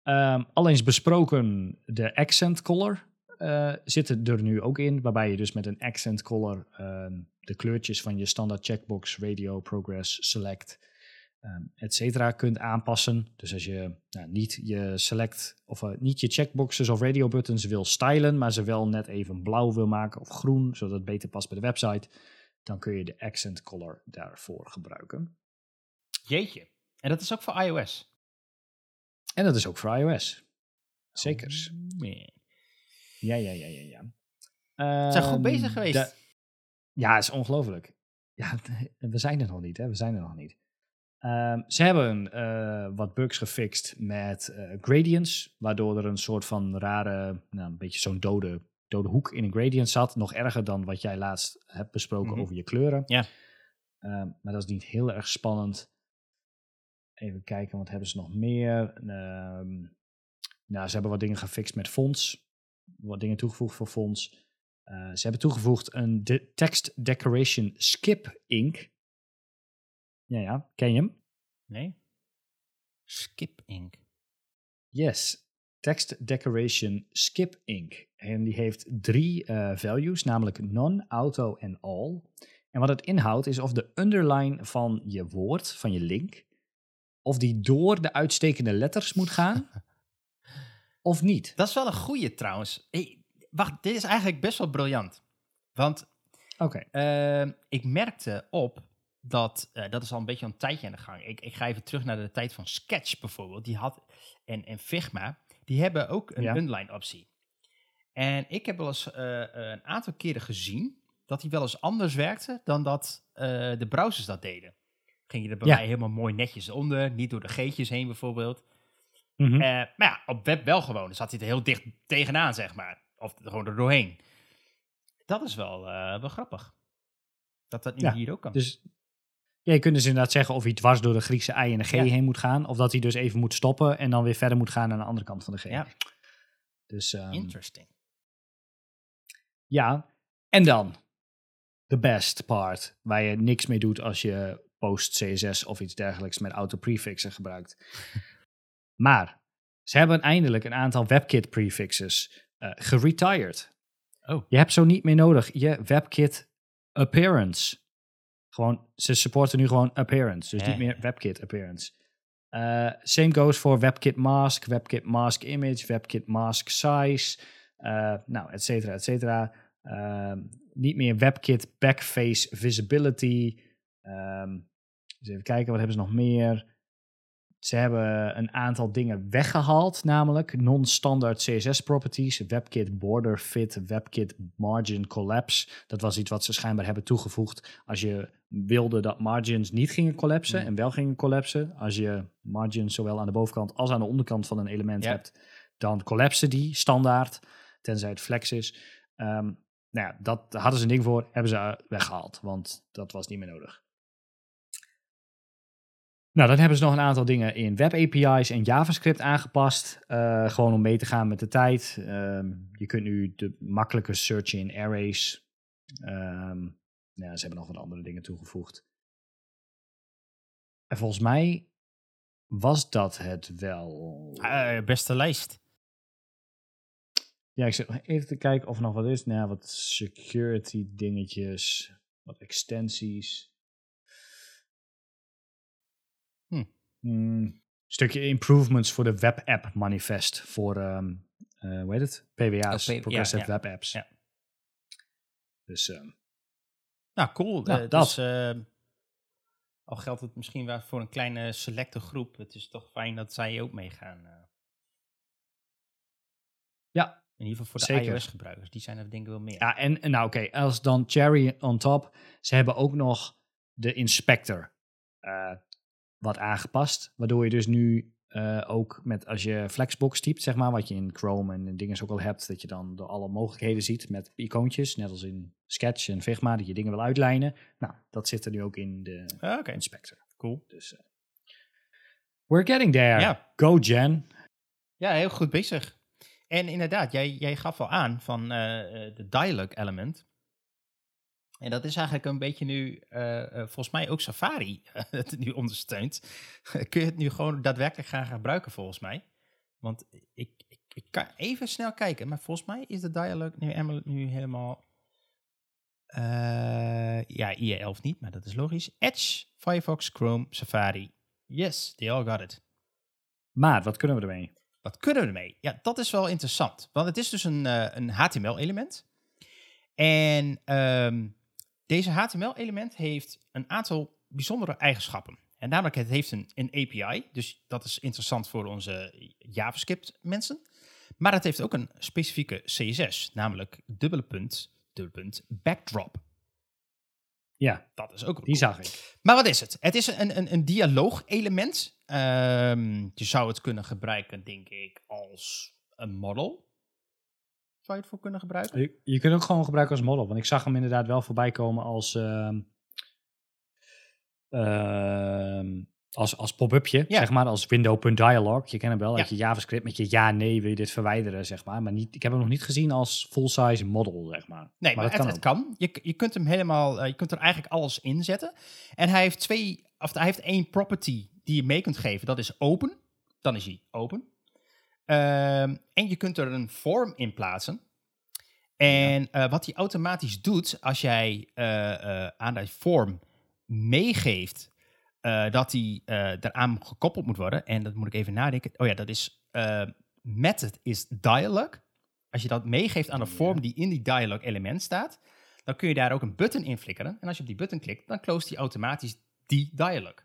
[SPEAKER 1] Ehm al eens besproken, de accent color eh, zitten er nu ook in, waarbij je dus met een accent color ehm, de kleurtjes van je standaard checkbox, radio, progress, select, et cetera kunt aanpassen. Dus als je nou, niet je select of eh, niet je checkboxes of radio buttons wil stylen, maar ze wel net even blauw wil maken of groen, zodat het beter past bij de website, dan kun je de accent color daarvoor gebruiken.
[SPEAKER 2] Jeetje. En dat is ook voor iOS.
[SPEAKER 1] En dat is ook voor iOS. Zekers.
[SPEAKER 2] Nee.
[SPEAKER 1] Ja, ja, ja, ja, ja.
[SPEAKER 2] Ze zijn goed
[SPEAKER 1] Ehm,
[SPEAKER 2] bezig geweest.
[SPEAKER 1] de- ja, is ongelooflijk. Ja, [LAUGHS] we zijn er nog niet, hè? We zijn er nog niet. Ehm, ze hebben eh, wat bugs gefixt met eh, gradients, waardoor er een soort van rare, nou, een beetje zo'n dode, dode hoek in een gradient zat. Nog erger dan wat jij laatst hebt besproken
[SPEAKER 2] Mhm.
[SPEAKER 1] over je kleuren.
[SPEAKER 2] Ja.
[SPEAKER 1] Ehm, maar dat is niet heel erg spannend. Even kijken, wat hebben ze nog meer? Ehm, nou, ze hebben wat dingen gefixt met fonts. Wat dingen toegevoegd voor fonts. Eh, ze hebben toegevoegd een de text decoration skip ink. Ja, ja, ken je hem?
[SPEAKER 2] Nee? Skip Ink.
[SPEAKER 1] Yes, text decoration skip ink. En die heeft drie eh, values, namelijk none, auto en all. En wat het inhoudt is of de underline van je woord, van je link, of die door de uitstekende letters moet gaan, [LAUGHS] of niet.
[SPEAKER 2] Dat is wel een goeie trouwens. Hey, wacht, dit is eigenlijk best wel briljant. Want
[SPEAKER 1] Oké,
[SPEAKER 2] Ehm, ik merkte op dat, eh, dat is al een beetje een tijdje aan de gang. Ik, ik ga even terug naar de tijd van Sketch bijvoorbeeld. Die had, en, en Figma, die hebben ook een
[SPEAKER 1] Ja.
[SPEAKER 2] underline optie. En ik heb wel eens eh, een aantal keren gezien dat die wel eens anders werkte dan dat eh, de browsers dat deden. Ging je er bij
[SPEAKER 1] Ja.
[SPEAKER 2] mij helemaal mooi netjes onder, niet door de geetjes heen bijvoorbeeld.
[SPEAKER 1] Mhm.
[SPEAKER 2] Eh, maar ja, op web wel gewoon. Dan zat hij er heel dicht tegenaan, zeg maar. Of gewoon er doorheen. Dat is wel, eh, wel grappig. Dat dat nu
[SPEAKER 1] Ja,
[SPEAKER 2] hier ook kan.
[SPEAKER 1] Dus ja, je kunt dus inderdaad zeggen of hij dwars door de Griekse I en de G
[SPEAKER 2] Ja.
[SPEAKER 1] heen moet gaan. Of dat hij dus even moet stoppen en dan weer verder moet gaan aan de andere kant van de G.
[SPEAKER 2] Ja.
[SPEAKER 1] Dus ehm,
[SPEAKER 2] Interesting.
[SPEAKER 1] ja, en dan de best part, waar je niks mee doet als je post CSS of iets dergelijks met auto prefixen gebruikt. Maar ze hebben eindelijk een aantal WebKit prefixes eh geretired.
[SPEAKER 2] Oh.
[SPEAKER 1] Je hebt zo niet meer nodig je WebKit appearance. Gewoon, ze supporten nu gewoon appearance, dus
[SPEAKER 2] Ja,
[SPEAKER 1] niet
[SPEAKER 2] ja,
[SPEAKER 1] meer
[SPEAKER 2] ja.
[SPEAKER 1] WebKit appearance. Eh, same goes voor WebKit mask, WebKit mask image, WebKit mask size. Uh, nou, et cetera, et cetera. Ehm, niet meer WebKit Backface Visibility. Um, dus even kijken, wat hebben ze nog meer? Ze hebben een aantal dingen weggehaald, namelijk non-standard CSS properties, WebKit Border Fit, WebKit Margin Collapse. Dat was iets wat ze schijnbaar hebben toegevoegd als je wilde dat margins niet gingen collapsen
[SPEAKER 2] Hmm.
[SPEAKER 1] en wel gingen collapsen. Als je margins zowel aan de bovenkant als aan de onderkant van een element
[SPEAKER 2] Ja.
[SPEAKER 1] hebt, dan collapsen die standaard, tenzij het flex is. Ehm, nou ja, dat hadden ze een ding voor, hebben ze eh, weggehaald, want dat was niet meer nodig. Nou, dan hebben ze nog een aantal dingen in web API's en JavaScript aangepast. eh, gewoon om mee te gaan met de tijd. Ehm, je kunt nu de makkelijke searchen in arrays. Ehm, ja, ze hebben nog wat andere dingen toegevoegd. En volgens mij was dat het wel.
[SPEAKER 2] Eh, beste lijst.
[SPEAKER 1] Ja, ik zit nog even te kijken of er nog wat is. Nou, wat security dingetjes, wat extensies.
[SPEAKER 2] Hm.
[SPEAKER 1] Hmm, stukje improvements voor de web app manifest voor, ehm eh, hoe heet het? PWA's,
[SPEAKER 2] Oh, P-
[SPEAKER 1] Progressive
[SPEAKER 2] ja.
[SPEAKER 1] Web Apps.
[SPEAKER 2] Ja.
[SPEAKER 1] Dus ehm,
[SPEAKER 2] Nou, cool.
[SPEAKER 1] Nou,
[SPEAKER 2] Eh,
[SPEAKER 1] dat.
[SPEAKER 2] Dus, eh, al geldt het misschien wel voor een kleine selecte groep. Het is toch fijn dat zij ook meegaan.
[SPEAKER 1] ja,
[SPEAKER 2] In ieder geval voor de iOS-gebruikers. Die zijn er denk ik wel meer.
[SPEAKER 1] Ja, en, en nou oké, als dan cherry on top, ze hebben ook nog de inspector wat aangepast, waardoor je dus nu eh, ook met als je Flexbox typt, zeg maar, wat je in Chrome en dingen ook al hebt, dat je dan de alle mogelijkheden ziet met icoontjes, net als in Sketch en Figma, dat je dingen wil uitlijnen. Nou, dat zit er nu ook in de
[SPEAKER 2] Ah,
[SPEAKER 1] inspector.
[SPEAKER 2] cool.
[SPEAKER 1] Dus eh, we're getting there.
[SPEAKER 2] Ja.
[SPEAKER 1] Go Jen.
[SPEAKER 2] Ja, heel goed bezig. En inderdaad, jij, jij gaf al aan van eh, de dialog element. En dat is eigenlijk een beetje nu, eh, eh, volgens mij ook Safari [LAUGHS] het nu ondersteunt. [LAUGHS] Kun je het nu gewoon daadwerkelijk gaan gebruiken volgens mij. Want ik, ik, ik kan even snel kijken, maar volgens mij is de dialog nu, helemaal- nu helemaal... eh, ja, IE11 niet, maar dat is logisch. Edge, Firefox, Chrome, Safari. Yes, they all got it.
[SPEAKER 1] Maar wat kunnen we ermee?
[SPEAKER 2] Wat kunnen we ermee? Ja, dat is wel interessant. Want het is dus een, eh, een HTML-element. En ehm, deze HTML-element heeft een aantal bijzondere eigenschappen. En namelijk, het heeft een, een API. Dus dat is interessant voor onze JavaScript-mensen. Maar het heeft ook een specifieke CSS. Namelijk dubbele punt, dubbele punt, backdrop.
[SPEAKER 1] Ja,
[SPEAKER 2] Dat is ook
[SPEAKER 1] die
[SPEAKER 2] cool.
[SPEAKER 1] zag ik.
[SPEAKER 2] Maar wat is het? Het is een, een, een dialoog-element. Ehm, je zou het kunnen gebruiken, denk ik, als een model. Zou je het voor kunnen gebruiken?
[SPEAKER 1] Je, je kunt ook gewoon gebruiken als model. Want ik zag hem inderdaad wel voorbij komen als, ehm, ehm, als, als pop-upje.
[SPEAKER 2] Ja.
[SPEAKER 1] Zeg maar, als window.dialog. Je kent hem wel
[SPEAKER 2] Ja.
[SPEAKER 1] uit je JavaScript met je ja-nee wil je dit verwijderen, zeg maar. Maar niet, ik heb hem nog niet gezien als full-size model, zeg maar.
[SPEAKER 2] Nee, maar,
[SPEAKER 1] dat
[SPEAKER 2] het,
[SPEAKER 1] kan
[SPEAKER 2] het kan. Je, je kunt hem helemaal, eh, je kunt er eigenlijk alles in zetten. En hij heeft twee, of hij heeft één property die je mee kunt geven. Dat is open. Dan is hij open. Ehm, en je kunt er een form in plaatsen. En eh, wat hij automatisch doet, als jij eh, eh, aan die form meegeeft dat die eraan gekoppeld moet worden. En dat moet ik even nadenken. Oh ja, dat is method is dialog. Als je dat meegeeft aan een
[SPEAKER 1] Ja.
[SPEAKER 2] vorm die in die dialog element staat, dan kun je daar ook een button in flikkeren. En als je op die button klikt, dan close die automatisch die dialog.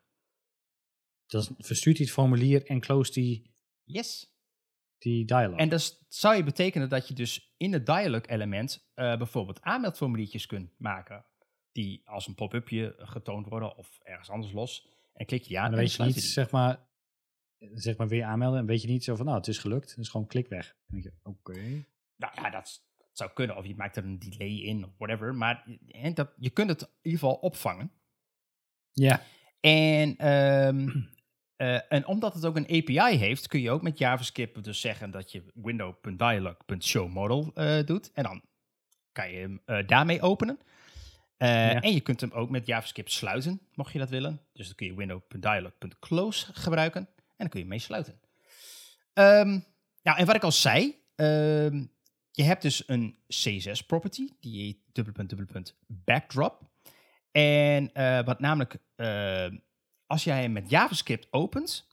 [SPEAKER 1] Dan verstuurt hij het formulier en close die,
[SPEAKER 2] Yes.
[SPEAKER 1] Die dialog.
[SPEAKER 2] En dat zou je betekenen dat je dus in het dialog element eh, bijvoorbeeld aanmeldformuliertjes kunt maken. Die als een pop-upje getoond worden of ergens anders los. En klik je ja
[SPEAKER 1] En
[SPEAKER 2] en
[SPEAKER 1] dan weet je niet,
[SPEAKER 2] die.
[SPEAKER 1] zeg maar, zeg maar weer aanmelden. En weet je niet zo van, nou, het is gelukt. Dus gewoon klik weg. Dan denk je, oké.
[SPEAKER 2] Nou ja, dat, dat zou kunnen. Of je maakt er een delay in of whatever. Maar en dat, je kunt het in ieder geval opvangen.
[SPEAKER 1] Ja,
[SPEAKER 2] En, ehm, eh, en omdat het ook een API heeft, kun je ook met JavaScript dus zeggen dat je window.dialog.showModel eh doet. En dan kan je hem eh, daarmee openen.
[SPEAKER 1] Ja.
[SPEAKER 2] En je kunt hem ook met JavaScript sluiten, mocht je dat willen. Dus dan kun je window.dialog.close gebruiken. En dan kun je mee sluiten. Ehm, nou, en wat ik al zei, ehm, je hebt dus een CSS-property, die heet backdrop. En wat namelijk, als jij hem met JavaScript opent,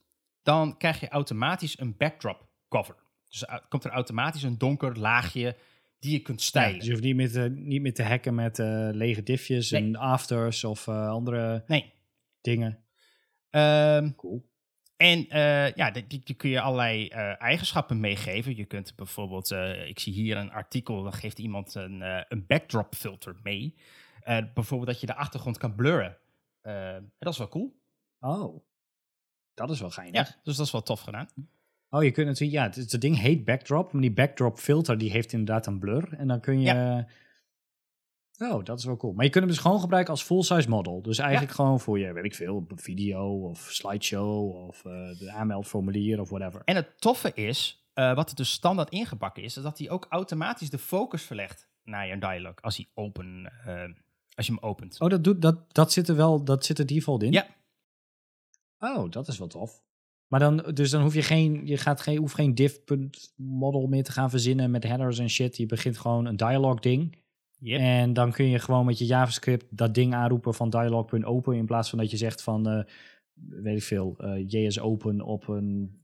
[SPEAKER 2] dan krijg je automatisch een backdrop cover. Dus au- komt er automatisch een donker laagje die je kunt
[SPEAKER 1] Ja,
[SPEAKER 2] stijlen.
[SPEAKER 1] dus je hoeft niet meer te, niet meer te hacken met eh, lege diffjes
[SPEAKER 2] Nee.
[SPEAKER 1] en afters of eh, andere
[SPEAKER 2] Nee.
[SPEAKER 1] dingen.
[SPEAKER 2] Ehm,
[SPEAKER 1] Cool.
[SPEAKER 2] En eh, ja, die, die, kun je allerlei eh, eigenschappen meegeven. Je kunt bijvoorbeeld, eh, ik zie hier een artikel, dan geeft iemand een, eh, een backdrop filter mee. Eh, bijvoorbeeld dat je de achtergrond kan blurren. Eh, en dat is wel cool.
[SPEAKER 1] Oh, dat is wel geinig.
[SPEAKER 2] Ja, dus dat is wel tof gedaan.
[SPEAKER 1] Oh, je kunt natuurlijk, ja, het, het ding heet backdrop, maar die backdrop filter die heeft inderdaad een blur. En dan kun je, oh, dat is wel cool. Maar je kunt hem dus gewoon gebruiken als full-size model. Dus eigenlijk gewoon voor je, weet ik veel, video of slideshow of eh, de aanmeldformulier of whatever.
[SPEAKER 2] En het toffe is, eh, wat er dus standaard ingebakken is, is dat hij ook automatisch de focus verlegt naar je dialog als, hij open, eh, als je hem opent.
[SPEAKER 1] Oh, dat, doet, dat, dat zit er wel, dat zit er default in?
[SPEAKER 2] Ja.
[SPEAKER 1] Oh, dat is wel tof. Maar dan, dus dan hoef je geen, je gaat geen, hoeft geen div.model meer te gaan verzinnen met headers en shit. Je begint gewoon een dialog ding.
[SPEAKER 2] Yep.
[SPEAKER 1] En dan kun je gewoon met je JavaScript dat ding aanroepen van dialog.open in plaats van dat je zegt van, eh, weet ik veel, eh JS open op een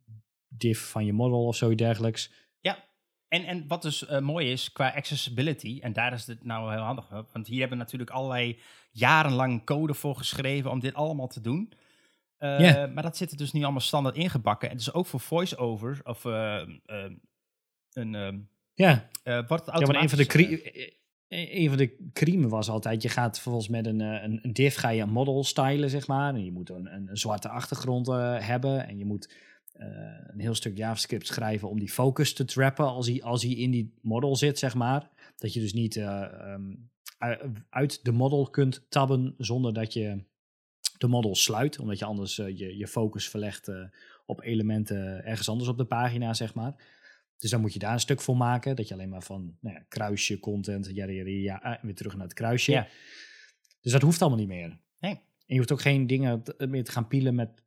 [SPEAKER 1] div van je model of zoiets dergelijks.
[SPEAKER 2] Ja, en, en wat dus eh, mooi is qua accessibility, en daar is het nou heel handig op, want hier hebben we natuurlijk allerlei jarenlang code voor geschreven om dit allemaal te doen.
[SPEAKER 1] Ja.
[SPEAKER 2] Maar dat zit er dus nu allemaal standaard ingebakken. En dus ook voor voice-over, of eh, eh, een, eh,
[SPEAKER 1] Ja,
[SPEAKER 2] eh, wordt het
[SPEAKER 1] ja maar een van de, cri- een van de criemen was altijd, je gaat vervolgens met een, een, een div ga je een model stylen, zeg maar. En je moet een, een, een zwarte achtergrond hebben en je moet een heel stuk JavaScript schrijven om die focus te trappen als hij, als hij in die model zit, zeg maar. Dat je dus niet eh, ehm, uit de model kunt tabben zonder dat je de model sluit, omdat je anders eh, je, je focus verlegt eh, op elementen ergens anders op de pagina, zeg maar. Dus dan moet je daar een stuk voor maken, dat je alleen maar van nou ja, kruisje, content, ja, ja, ja, eh, weer terug naar het kruisje.
[SPEAKER 2] Ja.
[SPEAKER 1] Dus dat hoeft allemaal niet meer.
[SPEAKER 2] Nee.
[SPEAKER 1] En je hoeft ook geen dingen meer te gaan pielen met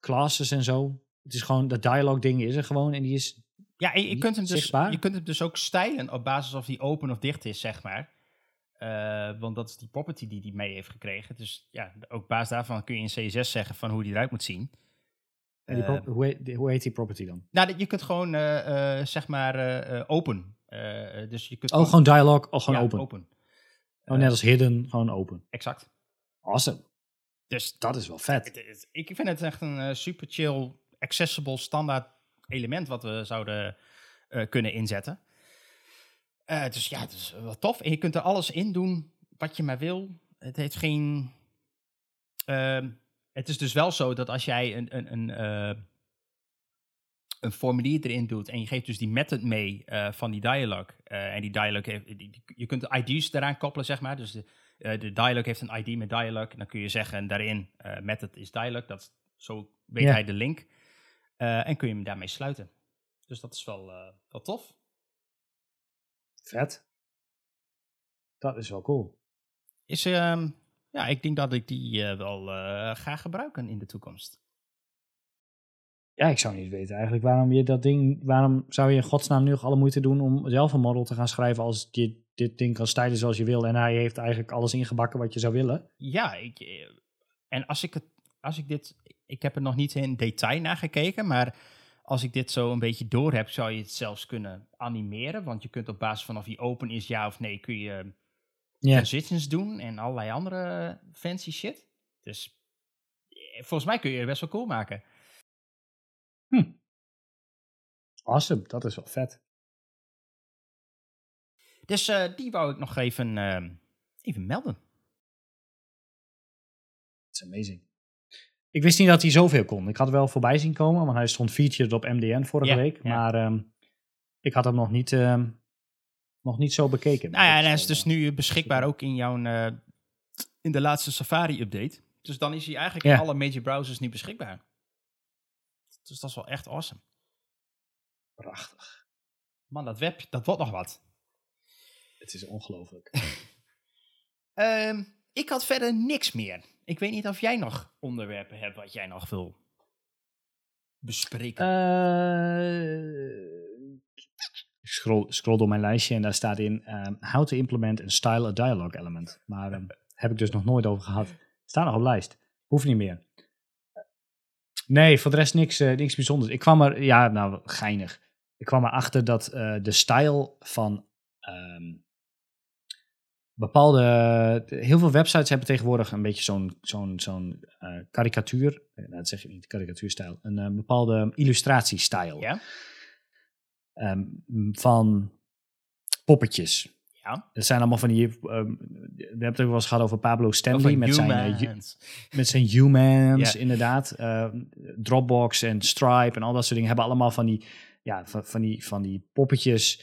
[SPEAKER 1] classes en zo. Het is gewoon, dat dialogue ding is er gewoon en die is
[SPEAKER 2] Ja, en je kunt, hem dus,
[SPEAKER 1] zichtbaar.
[SPEAKER 2] je kunt hem dus ook stylen op basis of die open of dicht is, zeg maar. Eh, want dat is die property die hij mee heeft gekregen. Dus ja, ook basis daarvan kun je in CSS zeggen van hoe die eruit moet zien.
[SPEAKER 1] En die
[SPEAKER 2] Eh,
[SPEAKER 1] pro- hoe, heet, die- hoe heet die property dan?
[SPEAKER 2] Nou, je kunt gewoon, eh, eh, zeg maar, open. Dus je kunt
[SPEAKER 1] Oh, gewoon dialogue, oh, gewoon
[SPEAKER 2] ja,
[SPEAKER 1] open.
[SPEAKER 2] open.
[SPEAKER 1] Oh, net als hidden, gewoon open.
[SPEAKER 2] Exact.
[SPEAKER 1] Awesome.
[SPEAKER 2] Dus
[SPEAKER 1] Dat is wel vet.
[SPEAKER 2] het- het- ik vind het echt een super chill, accessible, standaard element wat we zouden kunnen inzetten. Dus ja, het is wel tof. En je kunt er alles in doen wat je maar wil. Het heeft geen... ehm, het is dus wel zo dat als jij een, een, een, eh, een formulier erin doet en je geeft dus die method mee eh, van die dialog. en die dialog heeft, die- je kunt de ID's eraan koppelen, zeg maar. Dus de, de dialog heeft een ID met dialog. En dan kun je zeggen daarin, method is dialog. Dat, zo weet
[SPEAKER 1] Ja.
[SPEAKER 2] hij de link. En kun je hem daarmee sluiten. Dus dat is wel, wel tof.
[SPEAKER 1] Vet. Dat is wel cool.
[SPEAKER 2] Is, ehm, ja, ik denk dat ik die eh, wel eh, ga gebruiken in de toekomst.
[SPEAKER 1] Ja, ik zou niet weten eigenlijk waarom je dat ding, waarom zou je in godsnaam nu nog alle moeite doen om zelf een model te gaan schrijven als je dit ding kan stijlen zoals je wil en hij heeft eigenlijk alles ingebakken wat je zou willen.
[SPEAKER 2] Ja, ik, eh, en als ik, het, als ik dit, ik heb er nog niet in detail naar gekeken, maar als ik dit zo een beetje door heb, zou je het zelfs kunnen animeren. Want je kunt op basis van of hij open is, ja of nee, kun je
[SPEAKER 1] Ja.
[SPEAKER 2] transitions doen en allerlei andere fancy shit. Dus eh, volgens mij kun je het best wel cool maken.
[SPEAKER 1] Awesome, dat is wel vet.
[SPEAKER 2] Dus eh, die wou ik nog even, eh, even melden.
[SPEAKER 1] Is amazing. Ik wist niet dat hij zoveel kon. Ik had wel voorbij zien komen, want hij stond featured op MDN vorige
[SPEAKER 2] Ja,
[SPEAKER 1] week.
[SPEAKER 2] ja.
[SPEAKER 1] Maar ehm, ik had hem nog niet, ehm, nog niet zo bekeken.
[SPEAKER 2] Nou ja, en
[SPEAKER 1] Dat
[SPEAKER 2] hij is dus
[SPEAKER 1] eh,
[SPEAKER 2] nu beschikbaar ook in jouw, eh, in de laatste Safari-update. Dus dan is hij eigenlijk
[SPEAKER 1] Ja.
[SPEAKER 2] in alle major browsers nu beschikbaar. Dus dat is wel echt awesome.
[SPEAKER 1] Prachtig.
[SPEAKER 2] Man, dat web, dat wordt nog wat.
[SPEAKER 1] Het is ongelooflijk. [LAUGHS]
[SPEAKER 2] Ehm, ik had verder niks meer. Ik weet niet of jij nog onderwerpen hebt wat jij nog wil bespreken.
[SPEAKER 1] Ik scroll, scroll door mijn lijstje en daar staat in ehm, how to implement and style a dialogue element. Maar ehm, heb ik dus nog nooit over gehad. Staat nog op lijst. Hoeft niet meer. Nee, voor de rest niks, eh, niks bijzonders. Ik kwam er, ja, nou, geinig. ik kwam erachter dat eh, de stijl van ehm, bepaalde. Heel veel websites hebben tegenwoordig een beetje zo'n zo'n zo'n eh, karikatuur. eh, nou, dat zeg ik niet, karikatuurstijl. Een eh, bepaalde illustratiestijl.
[SPEAKER 2] Ja?
[SPEAKER 1] Ehm, van poppetjes.
[SPEAKER 2] Ja.
[SPEAKER 1] Het zijn allemaal van die. ehm, we hebben het ook wel eens gehad over Pablo Stanley met zijn, met zijn humans, inderdaad. Ehm, Dropbox en Stripe en al dat soort dingen hebben allemaal van die, ja, van, van die, van die poppetjes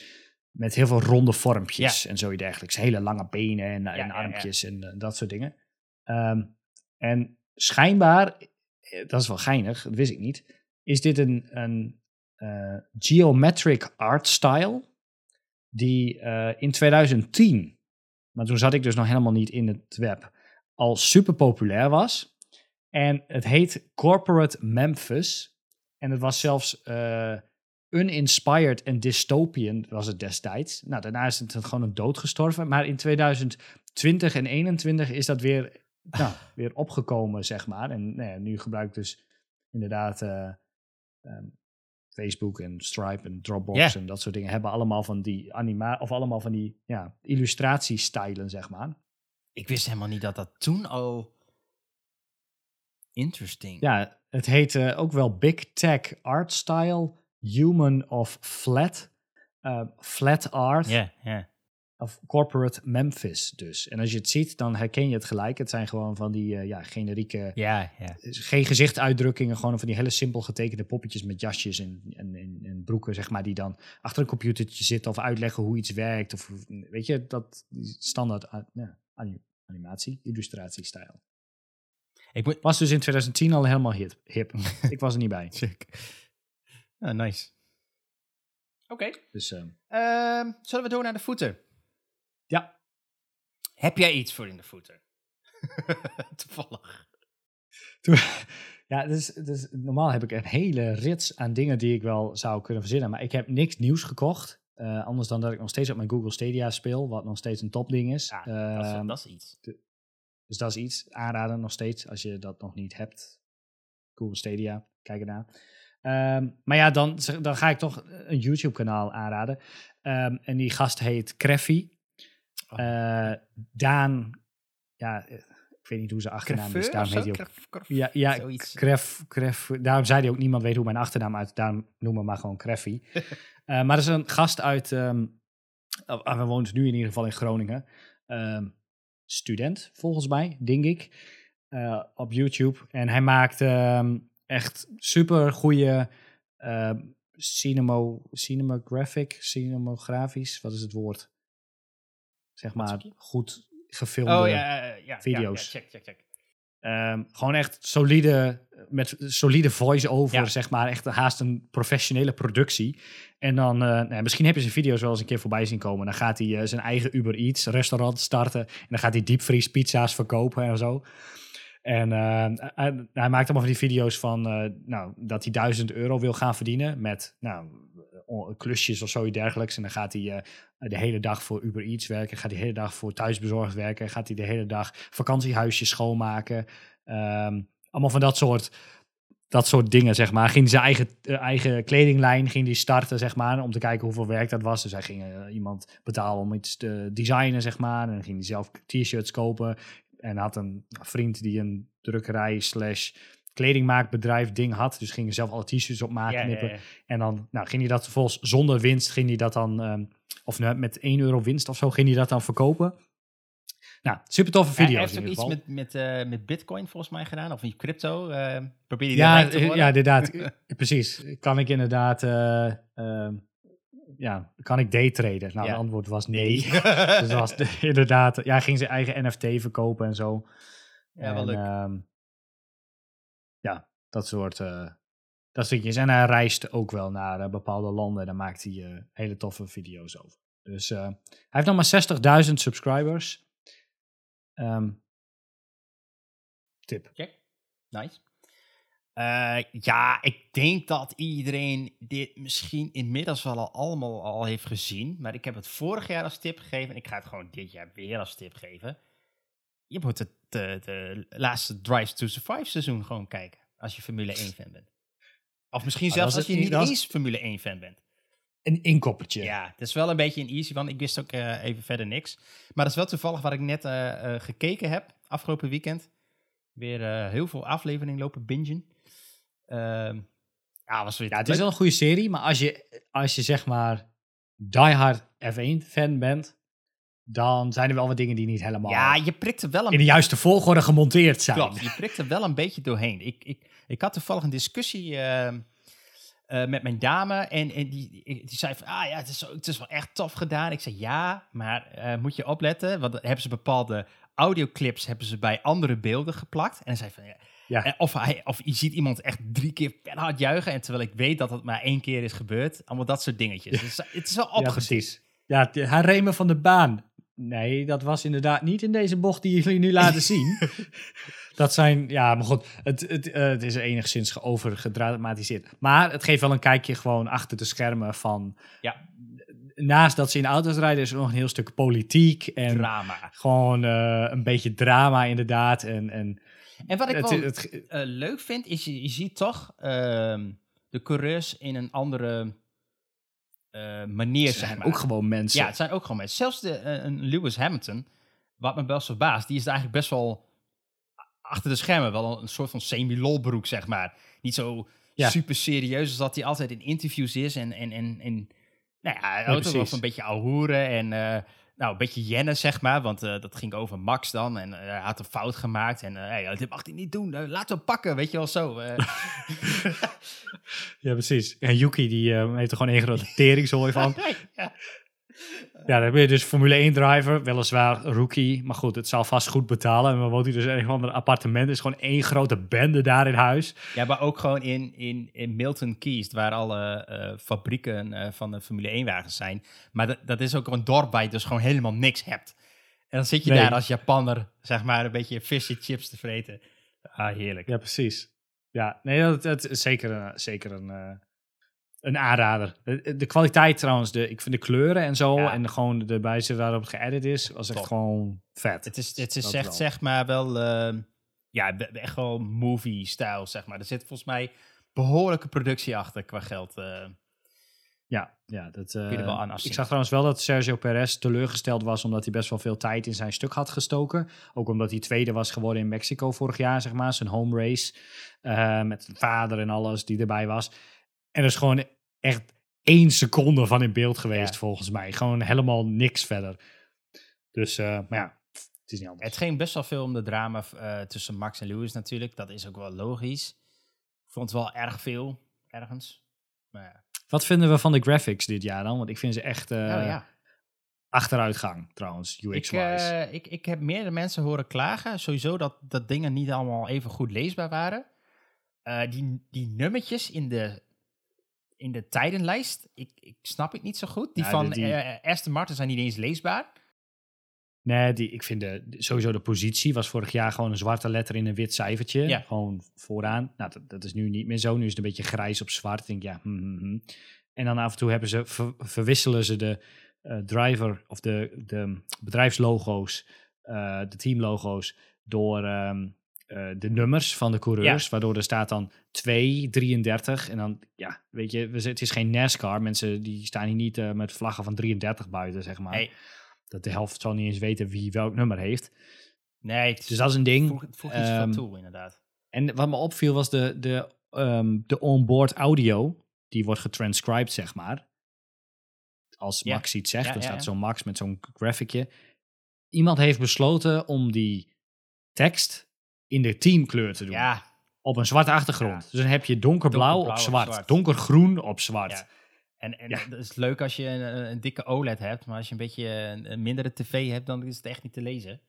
[SPEAKER 1] met heel veel ronde vormpjes en zo dergelijks. Hele lange benen en,
[SPEAKER 2] ja,
[SPEAKER 1] armpjes en eh, dat soort dingen. Ehm, en schijnbaar, eh, dat is wel geinig, dat wist ik niet, is dit een, een eh, geometric art style die in 2010, maar toen zat ik dus nog helemaal niet in het web, al super populair was. En het heet Corporate Memphis. En het was zelfs uninspired en dystopian was het destijds. Nou, daarna is het gewoon een dood gestorven. Maar in 2020 en 2021 is dat weer, nou, weer opgekomen, zeg maar. En nou ja, nu gebruik ik dus inderdaad eh, ehm, Facebook en Stripe en Dropbox en dat soort dingen. Hebben allemaal van die anima of allemaal van die ja, illustratiestijlen, zeg maar.
[SPEAKER 2] Ik wist helemaal niet dat dat toen al... Interesting.
[SPEAKER 1] Ja, het heet eh, ook wel Big Tech Art Style, Human of Flat, eh, Flat Art
[SPEAKER 2] Ja, ja.
[SPEAKER 1] of Corporate Memphis dus. En als je het ziet, dan herken je het gelijk. Het zijn gewoon van die eh, ja, generieke,
[SPEAKER 2] Ja, ja.
[SPEAKER 1] geen gezichtuitdrukkingen, gewoon van die hele simpel getekende poppetjes met jasjes en, en, en, en broeken, zeg maar, die dan achter een computertje zitten of uitleggen hoe iets werkt. Of weet je, dat standaard ja, ani- animatie, illustratiestijl.
[SPEAKER 2] Ik moet...
[SPEAKER 1] Was dus in 2010 al helemaal hip. hip. [LAUGHS] Ik was er niet bij.
[SPEAKER 2] Check. Ah, nice. Oké.
[SPEAKER 1] Dus eh,
[SPEAKER 2] Ehm, zullen we door naar de voeten?
[SPEAKER 1] ja,
[SPEAKER 2] Heb jij iets voor in de voeten? [LAUGHS] Toevallig. [LAUGHS]
[SPEAKER 1] Ja, dus, dus normaal heb ik een hele rits aan dingen die ik wel zou kunnen verzinnen. Maar ik heb niks nieuws gekocht. Eh, anders dan dat ik nog steeds op mijn Google Stadia speel. Wat nog steeds een topding is.
[SPEAKER 2] Ja, dat, is,
[SPEAKER 1] Ehm,
[SPEAKER 2] dat is iets.
[SPEAKER 1] Dus dat is iets. Aanraden nog steeds. Als je dat nog niet hebt. Google Stadia. Kijk ernaar. Ehm, maar ja, dan, dan ga ik toch een YouTube kanaal aanraden. Ehm, en die gast heet Kreffy.
[SPEAKER 2] Oh.
[SPEAKER 1] Eh, Daan. Ja, ik weet niet hoe zijn achternaam is. Daarom heet hij ook
[SPEAKER 2] Cref- cref-
[SPEAKER 1] ja, ja. Kref, Kref. Daarom zei hij ook, niemand weet hoe mijn achternaam uit. Daarom noemen we maar gewoon Kreffy. [LAUGHS] Eh, maar dat is een gast uit, ehm uh, hij woont nu in ieder geval in Groningen. Student, volgens mij, denk ik, eh, op YouTube. En hij maakt echt super goede cinemo, cinematographic, cinemografisch, wat is het woord? Zeg maar goed gefilmde
[SPEAKER 2] Oh ja, ja, ja.
[SPEAKER 1] video's.
[SPEAKER 2] Check, check, check.
[SPEAKER 1] Ehm, gewoon echt solide, met solide voice-over,
[SPEAKER 2] Ja.
[SPEAKER 1] zeg maar. Echt haast een professionele productie. En dan, eh, nou, ja, misschien heb je zijn video's wel eens een keer voorbij zien komen. Dan gaat hij eh, zijn eigen Uber Eats restaurant starten. En dan gaat hij diepvries pizza's verkopen en zo. En eh, hij, hij maakt allemaal van die video's van, eh, nou, dat hij 1000 euro wil gaan verdienen met, nou, klusjes of zoiets dergelijks. En dan gaat hij eh, de hele dag voor Uber Eats werken, gaat hij de hele dag voor thuisbezorgd werken, gaat hij de hele dag vakantiehuisjes schoonmaken. Ehm, allemaal van dat soort, dat soort dingen, zeg maar. Ging zijn eigen, eigen kledinglijn ging die starten, zeg maar, om te kijken hoeveel werk dat was. Dus hij ging iemand betalen om iets te designen, zeg maar. En dan ging hij zelf t-shirts kopen. En had een vriend die een drukkerij slash kledingmaakbedrijf ding had. Dus ging hij zelf alle t-shirts
[SPEAKER 2] ja,
[SPEAKER 1] knippen.
[SPEAKER 2] ja.
[SPEAKER 1] En dan nou, ging hij dat vervolgens zonder winst, ging hij dat dan, ehm, of nou, met 1 euro winst of zo, ging hij dat dan verkopen. Nou, super toffe
[SPEAKER 2] Hij
[SPEAKER 1] video's
[SPEAKER 2] heeft
[SPEAKER 1] in
[SPEAKER 2] ook iets met, met, eh, met bitcoin volgens mij gedaan, of in crypto. eh probeer je
[SPEAKER 1] ja,
[SPEAKER 2] te
[SPEAKER 1] eh,
[SPEAKER 2] worden?
[SPEAKER 1] ja, inderdaad. [LAUGHS] Precies. Kan ik inderdaad, eh, ehm, ja, kan ik daytraden? Nou, het antwoord was nee. [LAUGHS] dus dat was de- [LAUGHS] inderdaad, ja, hij ging zijn eigen NFT verkopen en zo.
[SPEAKER 2] ja, wel
[SPEAKER 1] En,
[SPEAKER 2] leuk.
[SPEAKER 1] ehm, ja, dat soort, eh dat soort dingetjes. En hij reist ook wel naar eh, bepaalde landen en daar maakt hij eh, hele toffe video's over. Dus hij heeft nog maar 60.000 subscribers. Ehm, tip.
[SPEAKER 2] Check. Nice. Eh, ja, ik denk dat iedereen dit misschien inmiddels wel al allemaal al heeft gezien. Maar ik heb het vorig jaar als tip gegeven. En ik ga het gewoon dit jaar weer als tip geven. Je moet het de, de laatste Drive to Survive seizoen gewoon kijken. Als je Formule 1 fan bent. Of misschien
[SPEAKER 1] Maar
[SPEAKER 2] zelfs als je
[SPEAKER 1] niet-
[SPEAKER 2] eens Formule 1 fan bent.
[SPEAKER 1] een inkoppertje.
[SPEAKER 2] Ja, het is wel een beetje een easy, want ik wist ook eh, even verder niks. Maar dat is wel toevallig wat ik net eh, gekeken heb, afgelopen weekend. Weer heel veel afleveringen lopen bingen. Ehm, ja, was weer
[SPEAKER 1] Ja, het is wel een goede serie, maar als je, als je zeg maar diehard F1-fan bent, dan zijn er wel wat dingen die niet helemaal
[SPEAKER 2] Ja, je prikt er wel een
[SPEAKER 1] in de juiste volgorde gemonteerd zijn.
[SPEAKER 2] Klopt, je prikt er wel een beetje doorheen. Ik, ik, ik had toevallig een discussie ehm, eh, met mijn dame en, en die, die, zei van, ah ja, het is, het is wel echt tof gedaan. Ik zei, ja, maar eh, moet je opletten, want hebben ze bepaalde audioclips hebben ze bij andere beelden geplakt. En hij zei van, ja,
[SPEAKER 1] Ja.
[SPEAKER 2] of, hij, of je ziet iemand echt drie keer hard juichen, en terwijl ik weet dat het maar één keer is gebeurd. Allemaal dat soort dingetjes. Het, is, het is wel
[SPEAKER 1] Ja,
[SPEAKER 2] opgezet.
[SPEAKER 1] precies. Ja, hij reed me van de baan. Nee, dat was inderdaad niet in deze bocht die jullie nu [LAUGHS] laten zien. dat zijn, ja, maar goed, het, het, eh, het is enigszins overgedramatiseerd. Maar het geeft wel een kijkje gewoon achter de schermen van...
[SPEAKER 2] Ja.
[SPEAKER 1] Naast dat ze in auto's rijden, is er nog een heel stuk politiek en
[SPEAKER 2] Drama.
[SPEAKER 1] gewoon eh, een beetje drama inderdaad. En, en
[SPEAKER 2] En wat ik wel
[SPEAKER 1] het,
[SPEAKER 2] eh, leuk vind, is je, je ziet toch ehm, de coureurs in een andere eh, manier,
[SPEAKER 1] zijn
[SPEAKER 2] maar.
[SPEAKER 1] ook gewoon mensen.
[SPEAKER 2] Ja, het zijn ook gewoon mensen. Zelfs de, eh, een Lewis Hamilton, wat me best verbaast, die is eigenlijk best wel achter de schermen wel een soort van semi-lolbroek, zeg maar. Niet zo
[SPEAKER 1] Ja.
[SPEAKER 2] super serieus als dat hij altijd in interviews is en, en, en, en nou ja, hij houdt ook wel een beetje ouwehoeren en nou, een beetje jennen, zeg maar, want eh, dat ging over Max dan en eh, hij had een fout gemaakt en hey, dit mag hij niet doen, laten we pakken, weet je wel zo. [LAUGHS]
[SPEAKER 1] Ja, precies. En Yuki die heeft er gewoon één grote [LAUGHS] teringzooi van.
[SPEAKER 2] ja.
[SPEAKER 1] Ja, dan ben je dus Formule 1-driver, weliswaar rookie. Maar goed, het zal vast goed betalen. En dan woont hij dus in een of ander appartement. Is gewoon één grote bende daar in huis.
[SPEAKER 2] Ja, maar ook gewoon in, in, in Milton Keyes, waar alle eh, fabrieken eh, van de Formule 1-wagens zijn. Maar dat, dat is ook een dorp waar je dus gewoon helemaal niks hebt. En dan zit je
[SPEAKER 1] Nee.
[SPEAKER 2] daar als Japanner, zeg maar, een beetje fishy chips te vreten. Ah, heerlijk.
[SPEAKER 1] Ja, precies. Ja, nee, dat, dat is zeker, een- zeker een, eh, een aanrader. De, de kwaliteit trouwens, de, ik vind de kleuren en zo.
[SPEAKER 2] Ja.
[SPEAKER 1] En gewoon de wijze waarop het geëdit is, was echt
[SPEAKER 2] Top.
[SPEAKER 1] gewoon vet.
[SPEAKER 2] Het is, het is echt,
[SPEAKER 1] wel.
[SPEAKER 2] zeg maar, wel, eh, ja, echt wel movie-stijl, zeg maar. Er zit volgens mij behoorlijke productie achter qua geld. eh.
[SPEAKER 1] Ja, ja dat,
[SPEAKER 2] er wel aan
[SPEAKER 1] ik zag trouwens wel dat Sergio Perez teleurgesteld was omdat hij best wel veel tijd in zijn stuk had gestoken. Ook omdat hij tweede was geworden in Mexico vorig jaar, zeg maar, zijn home race. eh, met zijn vader en alles die erbij was. En er is gewoon echt één seconde van in beeld geweest,
[SPEAKER 2] Ja.
[SPEAKER 1] volgens mij. Gewoon helemaal niks verder. Dus, eh, maar ja, het is niet anders.
[SPEAKER 2] Het ging best wel veel om de drama eh, tussen Max en Lewis natuurlijk. Dat is ook wel logisch. Ik vond het wel erg veel, ergens. Maar ja.
[SPEAKER 1] Wat vinden we van de graphics dit jaar dan? Want ik vind ze echt eh,
[SPEAKER 2] Oh, ja.
[SPEAKER 1] achteruitgang, trouwens,
[SPEAKER 2] Ik,
[SPEAKER 1] UX-wise.
[SPEAKER 2] eh, ik, ik heb meerdere mensen horen klagen. Sowieso dat, dat dingen niet allemaal even goed leesbaar waren. Die, die nummertjes in de, in de tijdenlijst, ik, ik snap het niet zo goed. Die
[SPEAKER 1] Ja,
[SPEAKER 2] van
[SPEAKER 1] die- die-
[SPEAKER 2] eh, Aston Martin zijn niet eens leesbaar.
[SPEAKER 1] Nee, die, ik vind de, sowieso de positie was vorig jaar gewoon een zwarte letter in een wit cijfertje.
[SPEAKER 2] Ja.
[SPEAKER 1] Gewoon vooraan. Nou, dat, dat is nu niet meer zo. Nu is het een beetje grijs op zwart. Ik denk, ja, hm, hm, hm. En dan af en toe hebben ze, ver- verwisselen ze de eh, driver of de, de bedrijfslogo's, eh, de teamlogo's, door ehm, eh, de nummers van de coureurs. Waardoor er staat dan 2, 33. En dan, ja, weet je, het is geen NASCAR. Mensen die staan hier niet eh, met vlaggen van 33 buiten, zeg maar.
[SPEAKER 2] Nee,
[SPEAKER 1] Dat de helft zal niet eens weten wie welk nummer heeft.
[SPEAKER 2] nee het
[SPEAKER 1] Dus dat is een ding.
[SPEAKER 2] voeg, het voegt iets
[SPEAKER 1] Ehm,
[SPEAKER 2] van toe, inderdaad.
[SPEAKER 1] En wat me opviel was de, de, ehm, de onboard audio. Die wordt getranscribed, zeg maar. Als
[SPEAKER 2] Ja.
[SPEAKER 1] Max iets zegt,
[SPEAKER 2] Ja,
[SPEAKER 1] dan staat zo'n Max met zo'n graphicje. Iemand heeft besloten om die tekst in de teamkleur te doen.
[SPEAKER 2] Ja,
[SPEAKER 1] Op een zwarte achtergrond.
[SPEAKER 2] Ja.
[SPEAKER 1] Dus dan heb je donkerblauw,
[SPEAKER 2] Donkerblauw
[SPEAKER 1] op
[SPEAKER 2] op
[SPEAKER 1] zwart. Donkergroen op zwart.
[SPEAKER 2] Ja. En, en het is leuk als je een, een dikke OLED hebt, maar als je een beetje een, een mindere tv hebt, dan is het echt niet te lezen.